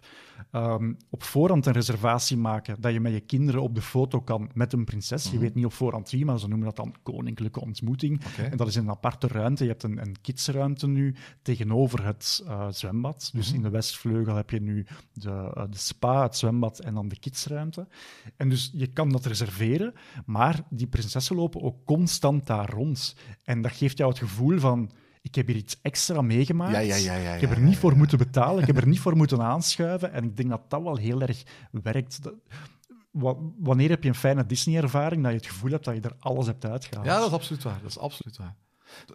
ehm, op voorhand een reservatie maken dat je met je kinderen op de foto kan met een prinses. Mhm. Je weet niet op voorhand wie, maar ze noemen dat dan koninklijke ontmoeting. En dat is in een aparte ruimte. Je hebt een, een kidsruimte nu tegenover het eh, zwembad. Dus Mhm. in de westvleugel heb je nu de, eh, de spa, het zwembad en dan de kidsruimte. En dus je kan dat reserveren, maar die prinsessen lopen ook constant daar rond. En dat geeft jou het gevoel van, ik heb hier iets extra meegemaakt. Ja, ja, ja, ja, ik heb er niet voor moeten betalen, ik heb er niet voor (laughs) moeten aanschuiven. En ik denk dat dat wel heel erg werkt. Dat- wanneer heb je een fijne Disney-ervaring dat je het gevoel hebt dat je er alles hebt uitgehaald? Ja, dat is absoluut waar. Dat is absoluut waar.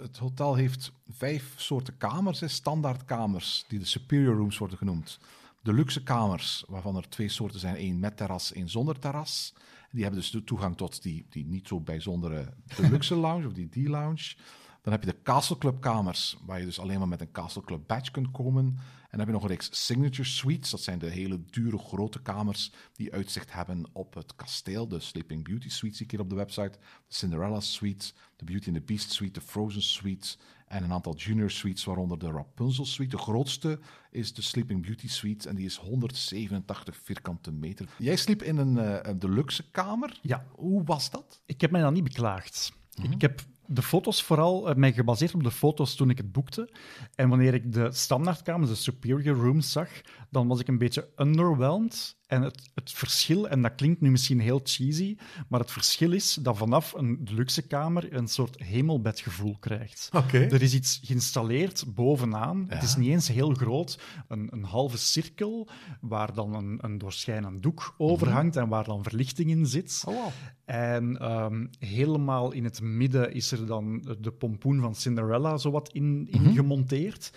Het hotel heeft vijf soorten kamers, standaardkamers, die de superior rooms worden genoemd. De luxe kamers, waarvan er twee soorten zijn, één met terras, één zonder terras. Die hebben dus de toegang tot die, die niet zo bijzondere deluxe lounge of die D-lounge. Dan heb je de Castle Club kamers, waar je dus alleen maar met een Castle Club badge kunt komen. En dan heb je nog een reeks signature suites. Dat zijn de hele dure grote kamers die uitzicht hebben op het kasteel. De Sleeping Beauty suite zie ik hier op de website. De Cinderella suite, de Beauty and the Beast suite, de Frozen suite en een aantal junior suites, waaronder de Rapunzel suite. De grootste is de Sleeping Beauty suite en die is 187 vierkante meter. Jij sliep in een, eh, een deluxe kamer. Ja. Hoe was dat? Ik heb mij dan niet beklaagd. Mhm. Ik heb de foto's vooral eh, mij gebaseerd op de foto's toen ik het boekte. En wanneer ik de standaardkamers, de superior rooms zag, dan was ik een beetje underwhelmed. En het, het verschil, en dat klinkt nu misschien heel cheesy, maar het verschil is dat vanaf een deluxe kamer een soort hemelbedgevoel krijgt. Oké. Er is iets geïnstalleerd bovenaan. Het is Ja. niet eens heel groot. Een, een halve cirkel waar dan een, een doorschijnend doek over hangt en waar dan verlichting in zit. Oh, wow. En ehm, helemaal in het midden is er dan de pompoen van Cinderella zowat in, in Mhm. gemonteerd.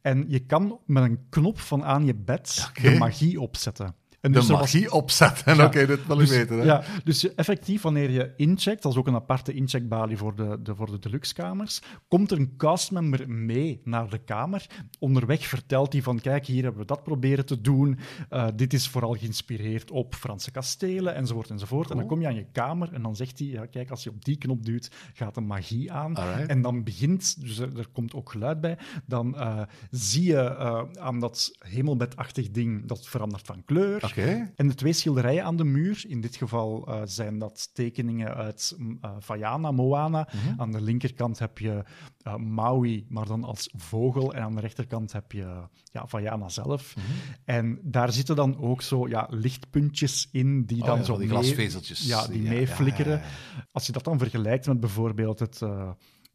En je kan met een knop van aan je bed de magie opzetten. En De dus was- magie opzetten. Ja. Oké, dat wil dus, ik weten. Hè? Ja, dus je- effectief, wanneer je incheckt, dat is ook een aparte incheckbalie voor de, de, voor de deluxe-kamers, komt er een castmember mee naar de kamer. Onderweg vertelt hij van, kijk, hier hebben we dat proberen te doen. Eh, dit is vooral geïnspireerd op Franse kastelen, enzovoort, enzovoort. En dan kom je aan je kamer en dan zegt hij, ja, kijk, als je op die knop duwt, gaat de magie aan. Alright. En dan begint, dus er, er komt ook geluid bij, dan eh, zie je eh, aan dat hemelbedachtig ding, dat verandert van kleur. En de twee schilderijen aan de muur, in dit geval eh, zijn dat tekeningen uit mm, eh, Vaiana, Moana. Mhm. Aan de linkerkant heb je eh, Maui, maar dan als vogel. En aan de rechterkant heb je ja, Vaiana zelf. Mhm. En daar zitten dan ook zo ja, lichtpuntjes in die Oh dan ja, zo die mee- glasvezeltjes. Ja, die Ja, meeflikkeren. ja, Als je dat dan vergelijkt met bijvoorbeeld het...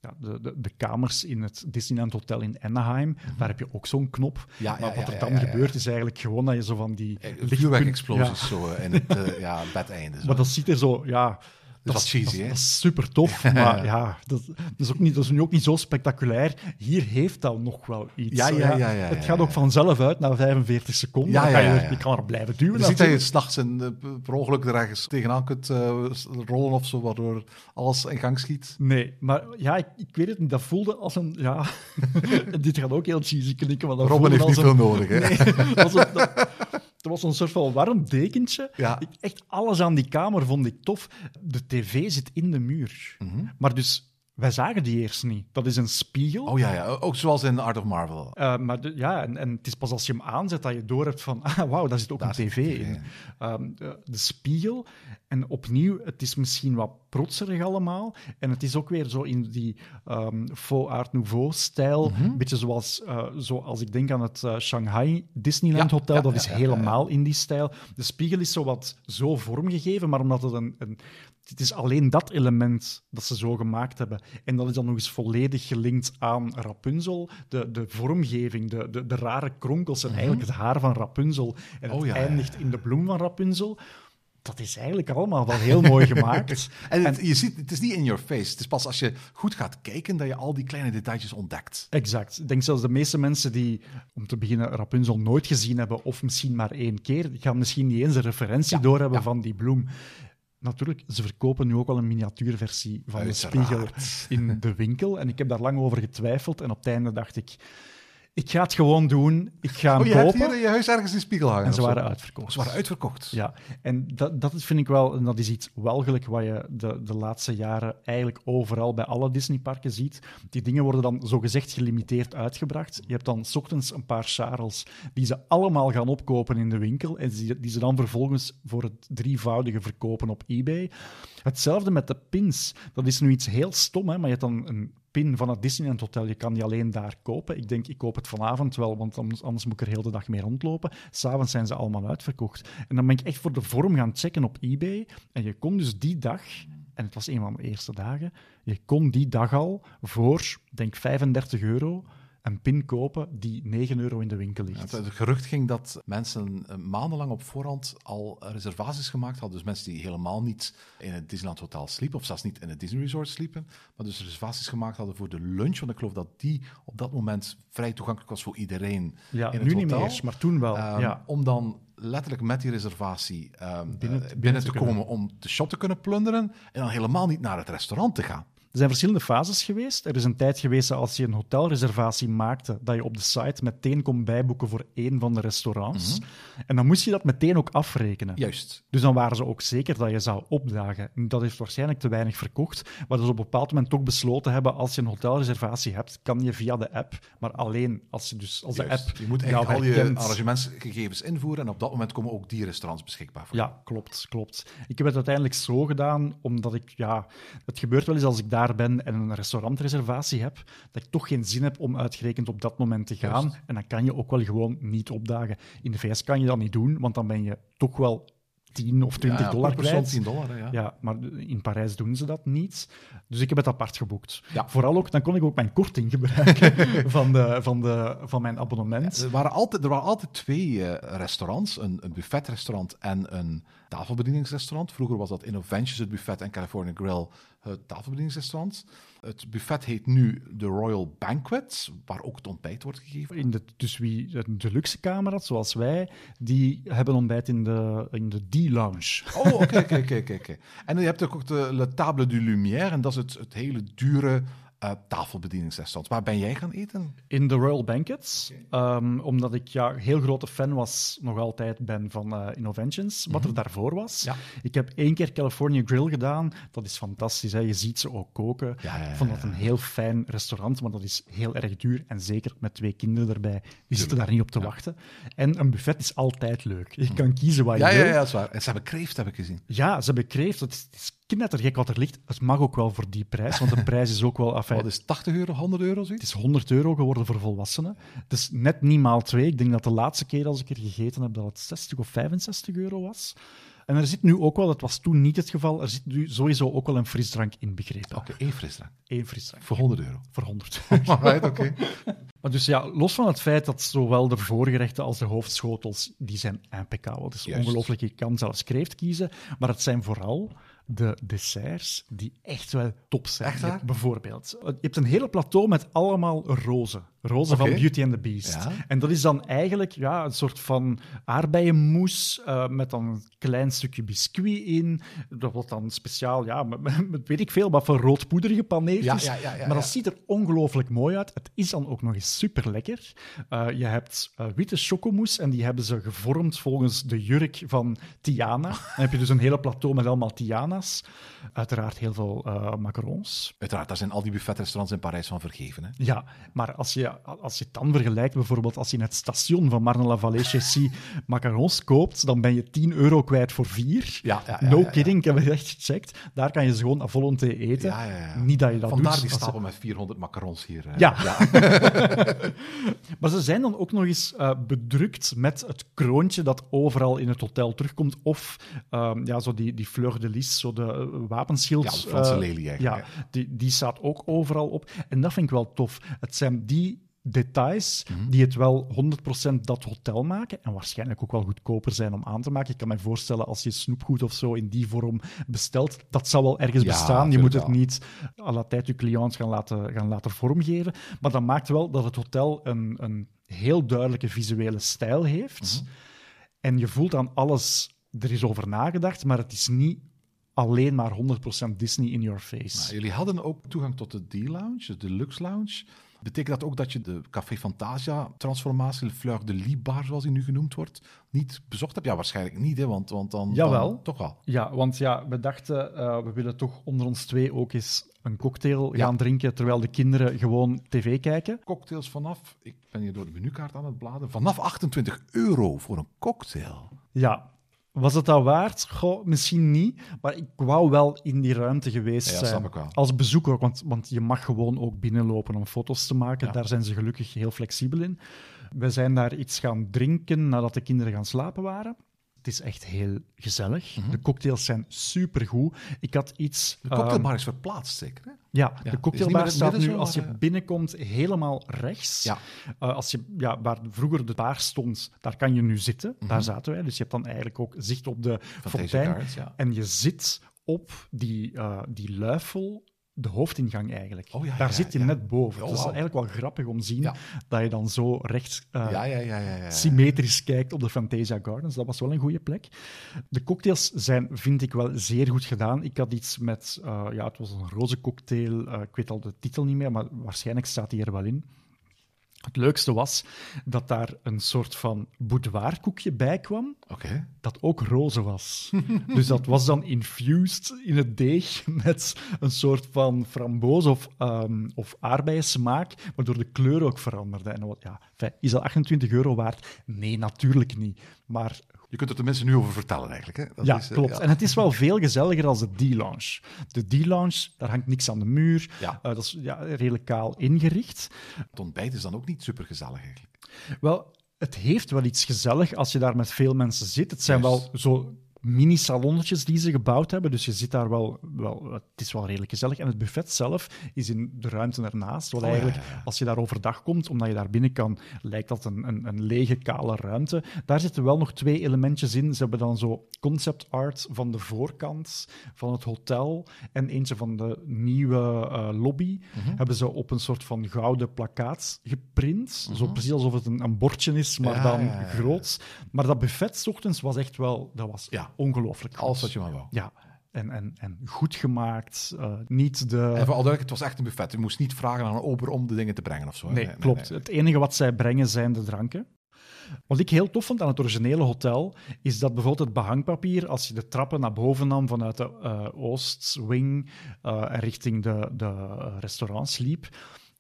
eh, ja, de, de, de kamers in het Disneyland Hotel in Anaheim, daar heb je ook zo'n knop. Mhm. Ja, maar wat er dan gebeurt, is eigenlijk gewoon dat je zo van die... Eh, lichtpunt- Vuurwerkexplosies zo eh, in het eh, ja, (laughs) bedeinde. zo. Maar dat ziet er zo, ja. Dat is cheesy, hè? dat is super tof, (laughs) maar ja, dat, dat, is ook niet, dat is nu ook niet zo spectaculair. Hier heeft dat nog wel iets. Ja, ja, ja, ja, het gaat ook vanzelf uit na 45 seconden. Ja, ja, kan je, je kan er blijven duwen. Je ziet dat je s'nachts een, eh, per ongeluk er ergens tegenaan kunt eh, rollen of zo, waardoor alles in gang schiet. Nee, maar ja, ik, ik weet het niet. Dat voelde als een... Ja, (laughs) (laughs) dit gaat ook heel cheesy klinken, maar dat Robin heeft niet veel nodig, hè? Nee, een, dat, dat was een soort van warm dekentje. Ja. Ik, echt alles aan die kamer vond ik tof. De tv zit in de muur. Mhm. Maar dus, wij zagen die eerst niet. Dat is een spiegel. Oh ja, ja, ook zoals in Art of Marvel. Uh, maar de- ja, en, en het is pas als je hem aanzet dat je door hebt van, (laughs) ah, wauw, daar zit ook Daar een tv in. in. Ehm, de, de spiegel. En opnieuw, het is misschien wat protserig allemaal. En het is ook weer zo in die ehm faux Art Nouveau-stijl. Mhm. Een beetje zoals, eh, zoals ik denk aan het eh, Shanghai Disneyland Ja, Hotel. ja, dat ja, is helemaal in die stijl. De spiegel is zo wat zo vormgegeven, maar omdat het een... een het is alleen dat element dat ze zo gemaakt hebben. En dat is dan nog eens volledig gelinkt aan Rapunzel. De, de vormgeving, de, de, de rare kronkels en eigenlijk het haar van Rapunzel. En het Oh ja, ja, eindigt in de bloem van Rapunzel. Dat is eigenlijk allemaal wel heel mooi (laughs) gemaakt. En het, je ziet, het is niet in your face. Het is pas als je goed gaat kijken dat je al die kleine detailjes ontdekt. Exact. Ik denk zelfs de meeste mensen die, om te beginnen, Rapunzel nooit gezien hebben, of misschien maar één keer, die gaan misschien niet eens een referentie Ja, doorhebben van die bloem. Natuurlijk, ze verkopen nu ook wel een miniatuurversie van de spiegel in de winkel. En ik heb daar lang over getwijfeld. En op het einde dacht ik, ik ga het gewoon doen. Ik ga hem Oh, je hebt hier in je huis ergens een spiegel hangen? En ze waren uitverkocht. Ze waren uitverkocht. Ja, en dat, dat vind ik wel, en dat is iets welgelijk wat je de, de laatste jaren eigenlijk overal bij alle Disneyparken ziet. Die dingen worden dan zogezegd gelimiteerd uitgebracht. Je hebt dan 's ochtends een paar Charles die ze allemaal gaan opkopen in de winkel en die, die ze dan vervolgens voor het drievoudige verkopen op eBay. Hetzelfde met de pins. Dat is nu iets heel stom, hè, maar je hebt dan een pin van het Disneyland Hotel. Je kan die alleen daar kopen. Ik denk, ik koop het vanavond wel, want anders, moet ik er heel de dag mee rondlopen. S'avonds zijn ze allemaal uitverkocht. En dan ben ik echt voor de vorm gaan checken op eBay. En je kon dus die dag, en het was een van de eerste dagen, je kon die dag al voor, denk 35 euro, een pin kopen die 9 euro in de winkel Ja, ligt. Het, het gerucht ging dat mensen eh, maandenlang op voorhand al reservaties gemaakt hadden. Dus mensen die helemaal niet in het Disneyland Hotel sliepen, of zelfs niet in het Disney Resort sliepen, maar dus reservaties gemaakt hadden voor de lunch. Want ik geloof dat die op dat moment vrij toegankelijk was voor iedereen Ja, in het nu niet meer, maar toen wel. Ehm, ja. Om dan letterlijk met die reservatie ehm, Binnen- binnen, te te komen om de shop te kunnen plunderen en dan helemaal niet naar het restaurant te gaan. Er zijn verschillende fases geweest. Er is een tijd geweest dat als je een hotelreservatie maakte, dat je op de site meteen kon bijboeken voor één van de restaurants. En dan moest je dat meteen ook afrekenen. Juist. Dus dan waren ze ook zeker dat je zou opdagen. En Dat heeft waarschijnlijk te weinig verkocht, maar ze op een bepaald moment toch besloten hebben, als je een hotelreservatie hebt, kan je via de app, maar alleen als, je dus, als de app je moet eigenlijk al je arrangementsgegevens invoeren en op dat moment komen ook die restaurants beschikbaar voor. Ja, klopt, klopt. Ik heb het uiteindelijk zo gedaan, omdat ik, ja, het gebeurt wel eens als ik daar ben en een restaurantreservatie heb, dat ik toch geen zin heb om uitgerekend op dat moment te gaan. En dan kan je ook wel gewoon niet opdagen. In de VS kan je dat niet doen, want dan ben je toch wel 10 of 20 Ja, dollar per persoon kwijt. 10 dollar, hè, ja. Ja, maar in Parijs doen ze dat niet. Dus ik heb het apart geboekt. Ja. Vooral ook, dan kon ik ook mijn korting gebruiken (laughs) van, de, van, de, van mijn abonnement. Er waren altijd, er waren altijd twee eh, restaurants, een, een buffetrestaurant en een tafelbedieningsrestaurant. Vroeger was dat Innoventions, het buffet, en California Grill, het tafelbedieningsrestaurant. Het buffet heet nu de Royal Banquet, waar ook het ontbijt wordt gegeven. In de, dus wie een deluxe kamer had, zoals wij, die hebben ontbijt in de, in de D-lounge. Oh, oké, oké, oké, oké, oké. En je hebt ook de Le Table du Lumière, en dat is het, het hele dure eh, tafelbedieningsrestaurant. Waar ben jij gaan eten? In de Royal Banquets, ehm, omdat ik ja, heel grote fan was, nog altijd ben van eh, Innoventions, wat er daarvoor was. Ja. Ik heb één keer California Grill gedaan, dat is fantastisch. Hè? Je ziet ze ook koken. Ja, ja, ja, Ik vond dat een heel fijn restaurant, maar dat is heel erg duur. En zeker met twee kinderen erbij, die zitten daar niet op te wachten. En een buffet is altijd leuk. Je kan kiezen wat je Ja, wil. ja, ja, dat is waar. En ze hebben kreeft, heb ik gezien. Ja, ze hebben kreeft. Het is knettergek wat er ligt. Het mag ook wel voor die prijs, want de (laughs) prijs is ook wel... Enfin, Wat is het, 80 euro, 100 euro, zoiets? het is 100 euro geworden voor volwassenen. Het is net niet maal twee. Ik denk dat de laatste keer als ik er gegeten heb, dat het 60 of 65 euro was. En er zit nu ook wel, dat was toen niet het geval, er zit nu sowieso ook wel een frisdrank inbegrepen. Oké, één frisdrank. Eén frisdrank. Voor 100 euro. Voor 100 (laughs) Alright, oké. (laughs) Maar dus ja, los van het feit dat zowel de voorgerechten als de hoofdschotels, die zijn impeccabel. Het is ongelooflijk, je kan zelfs kreeft kiezen. Maar het zijn vooral de desserts die echt wel top zijn. Echt Je hebt waar? bijvoorbeeld, je hebt een hele plateau met allemaal rozen. Rozen Oké. van Beauty and the Beast. Ja. En dat is dan eigenlijk ja, een soort van aardbeienmousse eh, met dan een klein stukje biscuit in. Dat wordt dan speciaal, ja, met, weet ik veel, wat voor rood poeder gepaneerd Ja, is. ja, ja, ja, maar dat ziet er ongelooflijk mooi uit. Het is dan ook nog eens super lekker. je hebt eh, witte chocomousse en die hebben ze gevormd volgens de jurk van Tiana. Dan heb je dus een hele plateau met allemaal Tiana's. Uiteraard heel veel eh, macarons. Uiteraard, daar zijn al die buffetrestaurants in Parijs van vergeven. Hè? Ja, maar als je, als je het dan vergelijkt, bijvoorbeeld als je in het station van Marne-la-Vallée-Chessy macarons koopt, dan ben je 10 euro kwijt voor vier. Ja, ja, ja, no kidding, ik heb het echt gecheckt. Daar kan je ze gewoon à volonté eten. Ja, ja, ja. Niet dat je dat Vandaar doet. die je- stapel met 400 macarons hier. hè. Ja. (laughs) maar ze zijn dan ook nog eens eh, bedrukt met het kroontje dat overal in het hotel terugkomt. Of ehm, ja, zo die, die fleur de lis, zo de eh, wapenschild. Ja, de Franse eh, lelie eigenlijk, Ja, die, die staat ook overal op. En dat vind ik wel tof. Het zijn die details Mhm. die het wel 100% dat hotel maken en waarschijnlijk ook wel goedkoper zijn om aan te maken. Ik kan me voorstellen als je snoepgoed of zo in die vorm bestelt, dat zal wel ergens Ja, bestaan. Je moet het niet à la tijd je cliënt gaan laten, gaan laten vormgeven. Maar dat maakt wel dat het hotel een, een heel duidelijke visuele stijl heeft. Mhm. En je voelt aan alles, er is over nagedacht, maar het is niet alleen maar 100% Disney in your face. Nou, jullie hadden ook toegang tot de D-Lounge, de Deluxe Lounge. Betekent dat ook dat je de Café Fantasia transformatie, de Fleur de Lis bar zoals die nu genoemd wordt, niet bezocht hebt? Ja, waarschijnlijk niet, hè, want, want dan, Jawel. dan toch wel. Ja, want ja, we dachten, eh, we willen toch onder ons twee ook eens een cocktail gaan drinken terwijl de kinderen gewoon tv kijken. Cocktails vanaf, ik ben hier door de menukaart aan het bladeren, vanaf 28 euro voor een cocktail. Ja, was het dat waard? Goh, misschien niet, maar ik wou wel in die ruimte geweest Ja, zijn. Als bezoeker want, want je mag gewoon ook binnenlopen om foto's te maken. Ja. Daar zijn ze gelukkig heel flexibel in. We zijn daar iets gaan drinken nadat de kinderen gaan slapen waren. Het is echt heel gezellig. De cocktails zijn supergoed. Ik had iets... Mhm. De cocktailbar is verplaatst, zeker? Hè? ja, de cocktailbar staat nu, als je eh, binnenkomt, helemaal rechts. Ja. Eh, als je, ja, waar vroeger de bar stond, daar kan je nu zitten. Mhm. Daar zaten wij. Dus je hebt dan eigenlijk ook zicht op de Fantasia fontein. Ja. En je zit op die, eh, die luifel, de hoofdingang eigenlijk. Oh, ja, daar ja, zit je ja. net boven. Oh, Het is eigenlijk wel grappig om te zien dat je dan zo recht ja, ja, ja, ja, ja. symmetrisch kijkt op de Fantasia Gardens. Dat was wel een goede plek. De cocktails zijn, vind ik, wel zeer goed gedaan. Ik had iets met, eh, ja, het was een roze cocktail. eh, ik weet al de titel niet meer, maar waarschijnlijk staat die er wel in. Het leukste was dat daar een soort van boudoirkoekje bij kwam Oké. dat ook roze was. (laughs) dus dat was dan infused in het deeg met een soort van framboos of, ehm of aardbeiensmaak, waardoor de kleur ook veranderde. En wat, ja, is dat 28 euro waard? Nee, natuurlijk niet. Maar Je kunt er de mensen nu over vertellen, eigenlijk. Hè? Dat ja, is, eh, klopt. ja. En het is wel veel gezelliger dan de D-Lounge. De D-Lounge, daar hangt niks aan de muur. Ja. Eh, dat is ja, redelijk kaal ingericht. Het ontbijt is dan ook niet super gezellig, eigenlijk. Wel, het heeft wel iets gezellig als je daar met veel mensen zit. Het zijn wel zo mini-salonnetjes die ze gebouwd hebben, dus je zit daar wel, wel... Het is wel redelijk gezellig. En het buffet zelf is in de ruimte ernaast, wat Oh, eigenlijk, ja, ja. als je daar overdag komt, omdat je daar binnen kan, lijkt dat een, een, een lege, kale ruimte. Daar zitten wel nog twee elementjes in. Ze hebben dan zo concept art van de voorkant van het hotel en eentje van de nieuwe eh, lobby. Hebben ze op een soort van gouden plakkaat geprint. Zo precies alsof het een, een bordje is, maar Ja, dan groots. Maar dat buffet ochtends was echt wel... Dat was Ja. Ongelooflijk. Alles wat je maar wou. Ja. En, en, en goed gemaakt. eh, niet de... En voor al duidelijk, het was echt een buffet. Je moest niet vragen aan een ober om de dingen te brengen of zo. Nee, klopt. Het enige wat zij brengen zijn de dranken. Wat ik heel tof vond aan het originele hotel, is dat bijvoorbeeld het behangpapier, als je de trappen naar boven nam vanuit de eh, Oostwing eh, en richting de, de restaurants liep,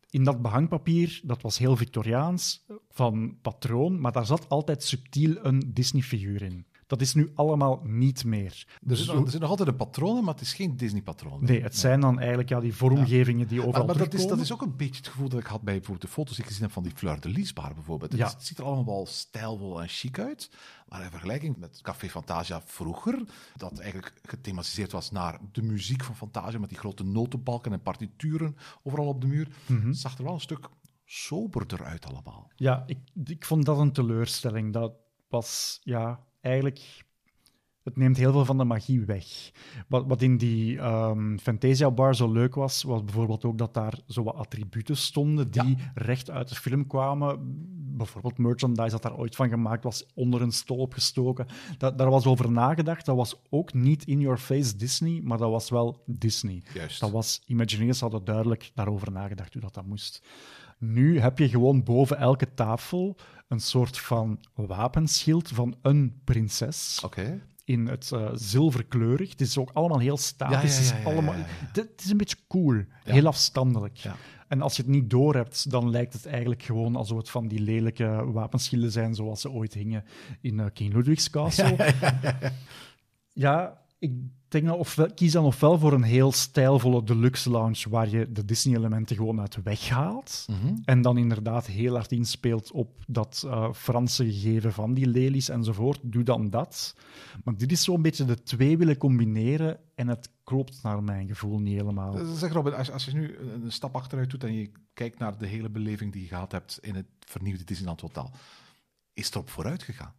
in dat behangpapier, dat was heel Victoriaans, van patroon, maar daar zat altijd subtiel een Disney-figuur in. Dat is nu allemaal niet meer. Er Dus er zit nog altijd een patroon, maar het is geen Disney-patroon. nee, het zijn dan eigenlijk ja, die vormgevingen die Maar, overal maar dat, is, dat is ook een beetje het gevoel dat ik had bij bijvoorbeeld de foto's die ik gezien heb van die Fleur de Lis bar bijvoorbeeld. Het, Ja. is- het ziet er allemaal wel stijlvol en chic uit. Maar in vergelijking met Café Fantasia vroeger, dat eigenlijk gethematiseerd was naar de muziek van Fantasia met die grote notenbalken en partituren overal op de muur, Mhm. zag er wel een stuk soberder uit allemaal. Ja, ik, ik vond dat een teleurstelling. Dat was, ja, eigenlijk... Het neemt heel veel van de magie weg. Wat, wat in die ehm, Fantasia Bar zo leuk was, was bijvoorbeeld ook dat daar zo wat attributen stonden die recht uit de film kwamen. Bijvoorbeeld merchandise dat daar ooit van gemaakt was, onder een stol opgestoken. Dat, daar was over nagedacht. Dat was ook niet in your face Disney, maar dat was wel Disney. Juist. Dat was, Imagineers hadden duidelijk daarover nagedacht hoe dat, dat moest. Nu heb je gewoon boven elke tafel een soort van wapenschild van een prinses. Oké. In het eh, zilverkleurig. Het is ook allemaal heel statisch. Ja, ja, ja, Het is allemaal-. Het is een beetje cool. Heel afstandelijk. Ja. En als je het niet doorhebt, dan lijkt het eigenlijk gewoon alsof het van die lelijke wapenschilden zijn zoals ze ooit hingen in eh, King Ludwig's (laughs) Castle. Ja, ik denk dan ofwel, kies dan ofwel voor een heel stijlvolle deluxe lounge waar je de Disney-elementen gewoon uit weghaalt. Mhm. En dan inderdaad heel hard inspeelt op dat eh, Franse gegeven van die lelies enzovoort. Doe dan dat. Maar dit is zo'n beetje de twee willen combineren en het klopt naar mijn gevoel niet helemaal. Eh, Zeg Robin, als, als je nu een, een stap achteruit doet en je kijkt naar de hele beleving die je gehad hebt in het vernieuwde Disneyland Hotel, is het erop vooruit gegaan?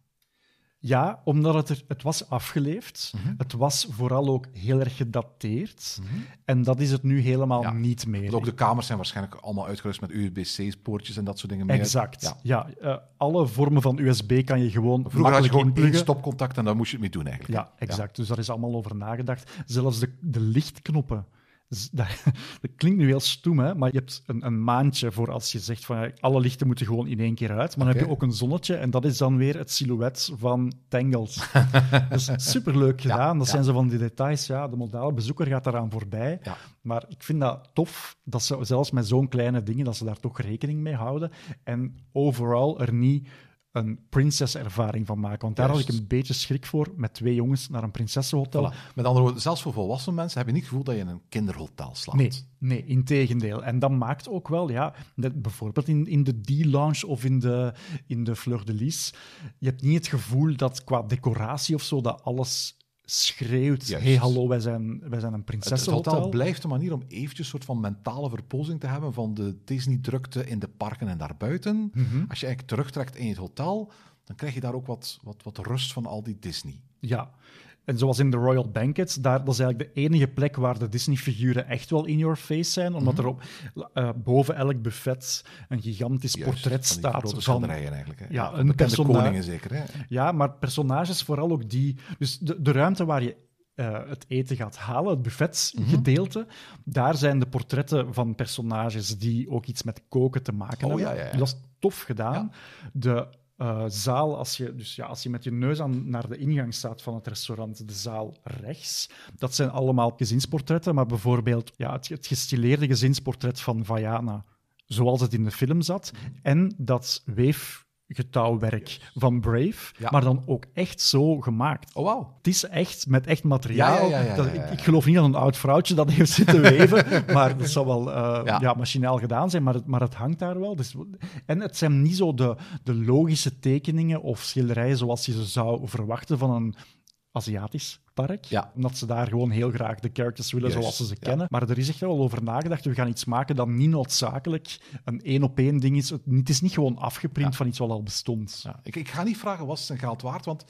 Ja, omdat het, er, het was afgeleefd. Het was vooral ook heel erg gedateerd. En dat is het nu helemaal Ja. niet meer. Want ook de kamers zijn waarschijnlijk allemaal uitgerust met USB-C-poortjes en dat soort dingen meer. Exact. Ja. Ja, eh, alle vormen van USB kan je gewoon Vroeger had je gewoon één stopcontact en daar moest je het mee doen eigenlijk. Ja, exact. Dus daar is allemaal over nagedacht. Zelfs de, de lichtknoppen. (laughs) Dat, dat klinkt nu heel stoem, hè? maar je hebt een, een maandje voor als je zegt van alle lichten moeten gewoon in één keer uit. Maar dan heb je ook een zonnetje en dat is dan weer het silhouet van Tangled. dat is superleuk gedaan. dat ja. zijn zo van die details. Ja, de modale bezoeker gaat daaraan voorbij. Ja. Maar ik vind dat tof dat ze zelfs met zo'n kleine dingen, dat ze daar toch rekening mee houden. En overal er niet een prinseservaring van maken. Want daar had ik een beetje schrik voor met twee jongens naar een prinsessenhotel. Voilà. Met andere woorden, zelfs voor volwassen mensen heb je niet het gevoel dat je in een kinderhotel slaapt. Nee, nee, integendeel. En dat maakt ook wel, ja, bijvoorbeeld in, in de D-lounge of in de, in de Fleur de Lis, je hebt niet het gevoel dat qua decoratie of zo, dat alles schreeuwt, Juist. hey, hallo, wij zijn, wij zijn een Het, het prinsessenhotel. hotel blijft een manier om eventjes een soort van mentale verpozing te hebben van de Disney-drukte in de parken en daarbuiten. Mhm. Als je eigenlijk terugtrekt in het hotel, dan krijg je daar ook wat, wat, wat rust van al die Disney. Ja. En zoals in de Royal Banquets, daar, dat is eigenlijk de enige plek waar de Disney-figuren echt wel in your face zijn, omdat Mhm. er op, eh, boven elk buffet een gigantisch Juist, portret van staat van eigenlijk. Hè. ja, van een bekende persona- koningen zeker. Hè. Ja, maar personages vooral ook die... Dus de, de ruimte waar je eh, het eten gaat halen, het buffetsgedeelte, daar zijn de portretten van personages die ook iets met koken te maken Oh, hebben. ja, ja, ja. Dat is tof gedaan. De eh, zaal, als je, dus ja, als je met je neus aan, naar de ingang staat van het restaurant, de zaal rechts, dat zijn allemaal gezinsportretten, maar bijvoorbeeld ja, het, het gestileerde gezinsportret van Vaiana, zoals het in de film zat, en dat weefgetouwwerk van Brave, Ja. maar dan ook echt zo gemaakt. Oh, wauw. Het is echt met echt materiaal. Ja, ja, Dat-. Ik, ik geloof niet dat een oud vrouwtje dat heeft zitten weven, (laughs) maar dat zal wel Ja. ja. machinaal gedaan zijn, maar het, maar het hangt daar wel. Dus, en het zijn niet zo de, de logische tekeningen of schilderijen zoals je ze zou verwachten van een Aziatisch park. Ja. Omdat ze daar gewoon heel graag de characters willen Juist, zoals ze ze ja. kennen. Maar er is echt wel over nagedacht. We gaan iets maken dat niet noodzakelijk een één-op-één ding is. Het, is niet gewoon afgeprint Ja. van iets wat al bestond. Ja, ik, ik ga niet vragen, was het zijn geld waard? Want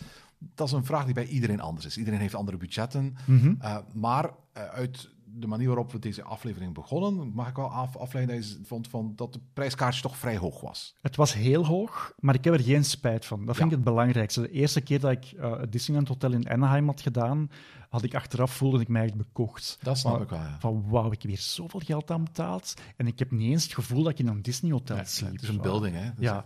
dat is een vraag die bij iedereen anders is. Iedereen heeft andere budgetten. Mhm. Eh, maar eh, uit de manier waarop we deze aflevering begonnen, mag ik wel af, afleiden dat je vond van dat de prijskaartje toch vrij hoog was. Het was heel hoog, maar ik heb er geen spijt van. Dat vind Ja. ik het belangrijkste. De eerste keer dat ik eh, het Disneyland Hotel in Anaheim had gedaan, had ik achteraf voelde ik mij echt bekocht. Dat snap Van- ik wel, ja. Van wauw, ik heb hier zoveel geld aan betaald en ik heb niet eens het gevoel dat ik in een Disney Hotel Ja, sliep. het is een building, hè? Dat is- Ja.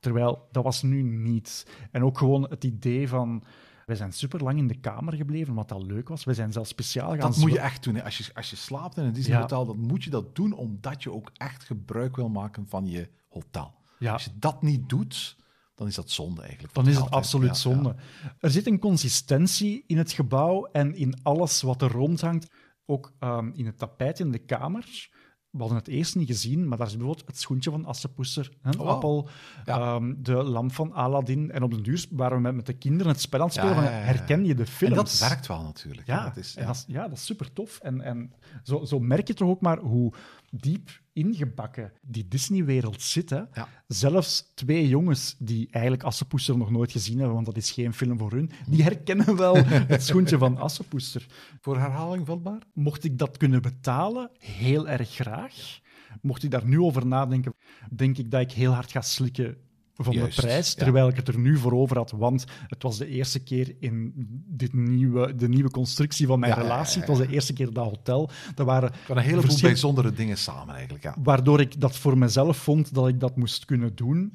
Terwijl dat was nu niet. En ook gewoon het idee van. Wij zijn super lang in de kamer gebleven, wat al leuk was. We zijn zelfs speciaal gaan Dat moet je echt doen. Hè. Als, je, als je slaapt in een Disney Ja. hotel, dan moet je dat doen omdat je ook echt gebruik wil maken van je hotel. Ja. Als je dat niet doet, dan is dat zonde eigenlijk. Dan is het absoluut Ja, zonde. Er zit een consistentie in het gebouw en in alles wat er rondhangt. Ook ehm, in het tapijt in de kamer. We hadden het eerst niet gezien, maar daar is bijvoorbeeld het schoentje van Assepoester, een Oh, appel, Ja. ehm, de lamp van Aladdin. En op de duur waren we met, met de kinderen het spel aan het spelen. Ja, van. Herken je de En films? dat werkt wel natuurlijk. Ja, dat is, en dat is, ja, dat is super tof. En, en zo, zo merk je toch ook maar hoe diep ingebakken die Disney-wereld zit. Hè? Ja. Zelfs twee jongens die eigenlijk Assepoester nog nooit gezien hebben, want dat is geen film voor hun, die herkennen wel het schoentje van Assepoester. Voor herhaling vatbaar? Mocht ik dat kunnen betalen, heel erg graag. Mocht ik daar nu over nadenken, denk ik dat ik heel hard ga slikken van Juist, de prijs, ja. terwijl ik het er nu voor over had, want het was de eerste keer in dit nieuwe, de nieuwe constructie van mijn Ja, relatie. ja. Het was de eerste keer dat hotel. Er waren een heleboel verschil- bijzondere dingen samen eigenlijk. Ja. Waardoor ik dat voor mezelf vond dat ik dat moest kunnen doen.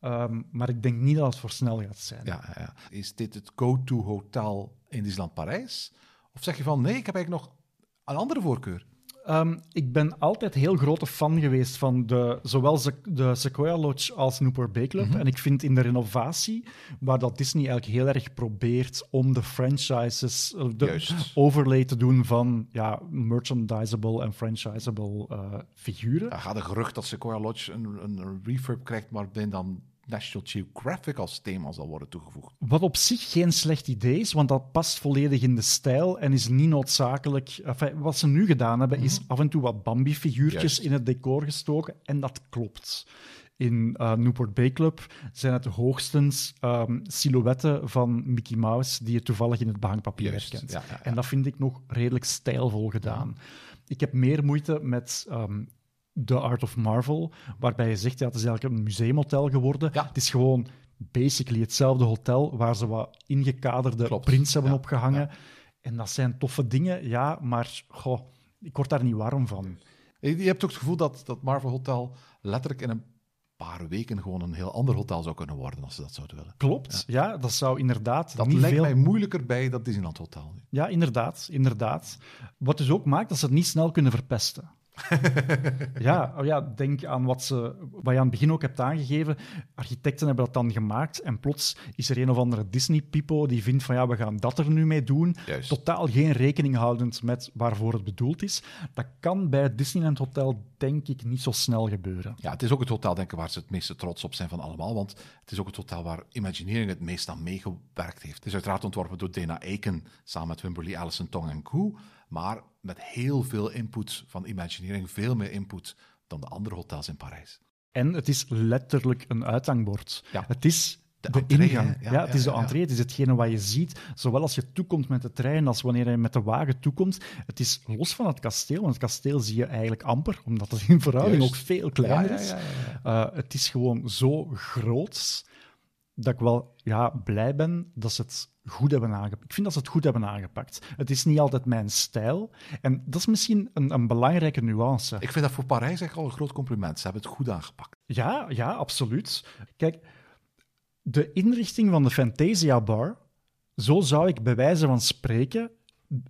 Ehm, maar ik denk niet dat het voor snel gaat zijn. Ja. Is dit het go-to hotel in Disneyland Parijs? Of zeg je van nee, ik heb eigenlijk nog een andere voorkeur? Ehm, ik ben altijd heel grote fan geweest van de, zowel de Sequoia Lodge als Newport Bay Club. Mhm. En ik vind in de renovatie, waar dat Disney eigenlijk heel erg probeert om de franchises, eh, de Juist. overlay te doen van ja, merchandisable en franchisable eh, figuren. Ja, gaat een gerucht dat Sequoia Lodge een, een, refurb krijgt, maar waarin dan National Geographic als thema zal worden toegevoegd. Wat op zich geen slecht idee is, want dat past volledig in de stijl en is niet noodzakelijk. Enfin, wat ze nu gedaan hebben, is af en toe wat Bambi-figuurtjes in het decor gestoken en dat klopt. In eh, Newport Bay Club zijn het hoogstens ehm, silhouetten van Mickey Mouse die je toevallig in het behangpapier Juist, herkent. ja, ja, ja. En dat vind ik nog redelijk stijlvol gedaan. Ik heb meer moeite met ehm The Art of Marvel, waarbij je zegt, ja, het is eigenlijk een museumhotel geworden. Ja. Het is gewoon basically hetzelfde hotel waar ze wat ingekaderde Klopt, prints hebben ja, opgehangen. En dat zijn toffe dingen, ja, maar goh, ik word daar niet warm van. Je hebt ook het gevoel dat dat Marvel Hotel letterlijk in een paar weken gewoon een heel ander hotel zou kunnen worden als ze dat zouden willen. Klopt, ja, dat zou inderdaad Dat niet lijkt veel... mij moeilijker bij dat Disneyland Hotel. Ja, inderdaad, inderdaad. Wat dus ook maakt dat ze het niet snel kunnen verpesten. (laughs) ja, oh ja, denk aan wat, ze, wat je aan het begin ook hebt aangegeven. Architecten hebben dat dan gemaakt en plots is er een of andere Disney-pipo die vindt van ja, we gaan dat er nu mee doen. Juist. Totaal geen rekening houdend met waarvoor het bedoeld is. Dat kan bij het Disneyland Hotel denk ik niet zo snel gebeuren. Ja, het is ook het hotel denk ik, waar ze het meeste trots op zijn van allemaal, want het is ook het hotel waar Imagineering het meest aan meegewerkt heeft. Het is uiteraard ontworpen door Dana Aiken samen met Wimberley, Allison Tong en Koo, maar met heel veel input van Imagineering, veel meer input dan de andere hotels in Parijs. En het is letterlijk een uithangbord. Ja. Het is De de, entree, ingang. Ja, Ja, het is de entree. Het is hetgene wat je ziet, zowel als je toekomt met de trein als wanneer je met de wagen toekomt. Het is los van het kasteel, want het kasteel zie je eigenlijk amper, omdat het in verhouding Juist. ook veel kleiner is. Eh, het is gewoon zo groot dat ik wel ja, blij ben dat ze het goed hebben aangepakt. Ik vind dat ze het goed hebben aangepakt. Het is niet altijd mijn stijl. En dat is misschien een, een belangrijke nuance. Ik vind dat voor Parijs echt al een groot compliment. Ze hebben het goed aangepakt. Ja, ja, absoluut. Kijk, de inrichting van de Fantasia Bar, zo zou ik bij wijze van spreken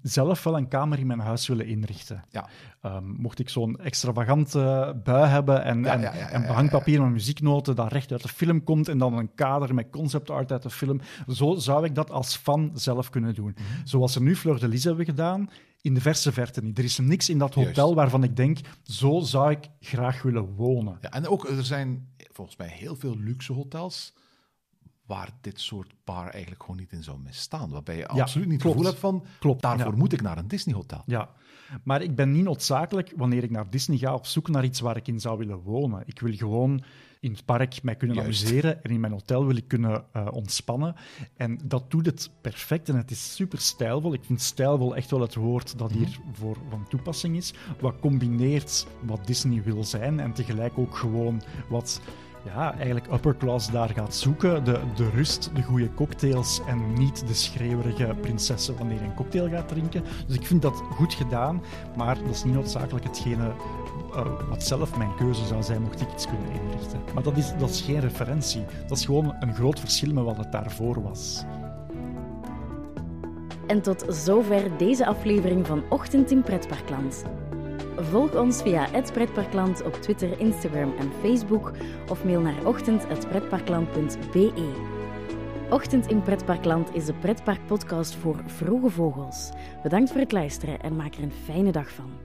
zelf wel een kamer in mijn huis willen inrichten. Ja. Ehm, mocht ik zo'n extravagante bui hebben en, Ja, en, ja, behangpapier met muzieknoten dat recht uit de film komt en dan een kader met concept art uit de film, zo zou ik dat als fan zelf kunnen doen. Mhm. Zoals ze nu Fleur de Lis hebben gedaan, in de verse verte niet. Er is niks in dat hotel Juist. waarvan ik denk, zo zou ik graag willen wonen. Ja, en ook, er zijn volgens mij heel veel luxe hotels waar dit soort bar eigenlijk gewoon niet in zou misstaan. Waarbij je absoluut niet het gevoel hebt van, Klopt, daarvoor ja. moet ik naar een Disney-hotel. Ja, maar ik ben niet noodzakelijk, wanneer ik naar Disney ga, op zoek naar iets waar ik in zou willen wonen. Ik wil gewoon in het park mij kunnen Juist. amuseren en in mijn hotel wil ik kunnen eh, ontspannen. En dat doet het perfect en het is super stijlvol. Ik vind stijlvol echt wel het woord dat hier voor van toepassing is. Wat combineert wat Disney wil zijn en tegelijk ook gewoon wat ja, eigenlijk upper class daar gaat zoeken. De, de rust, de goede cocktails en niet de schreeuwerige prinsessen wanneer je een cocktail gaat drinken. Dus ik vind dat goed gedaan, maar dat is niet noodzakelijk hetgene eh, wat zelf mijn keuze zou zijn mocht ik iets kunnen inrichten. Maar dat is, dat is geen referentie. Dat is gewoon een groot verschil met wat het daarvoor was. En tot zover deze aflevering van Ochtend in Pretparkland. Volg ons via het Pretparkland op Twitter, Instagram en Facebook of mail naar ochtend.pretparkland.be. Ochtend in Pretparkland is de pretparkpodcast voor vroege vogels. Bedankt voor het luisteren en maak er een fijne dag van.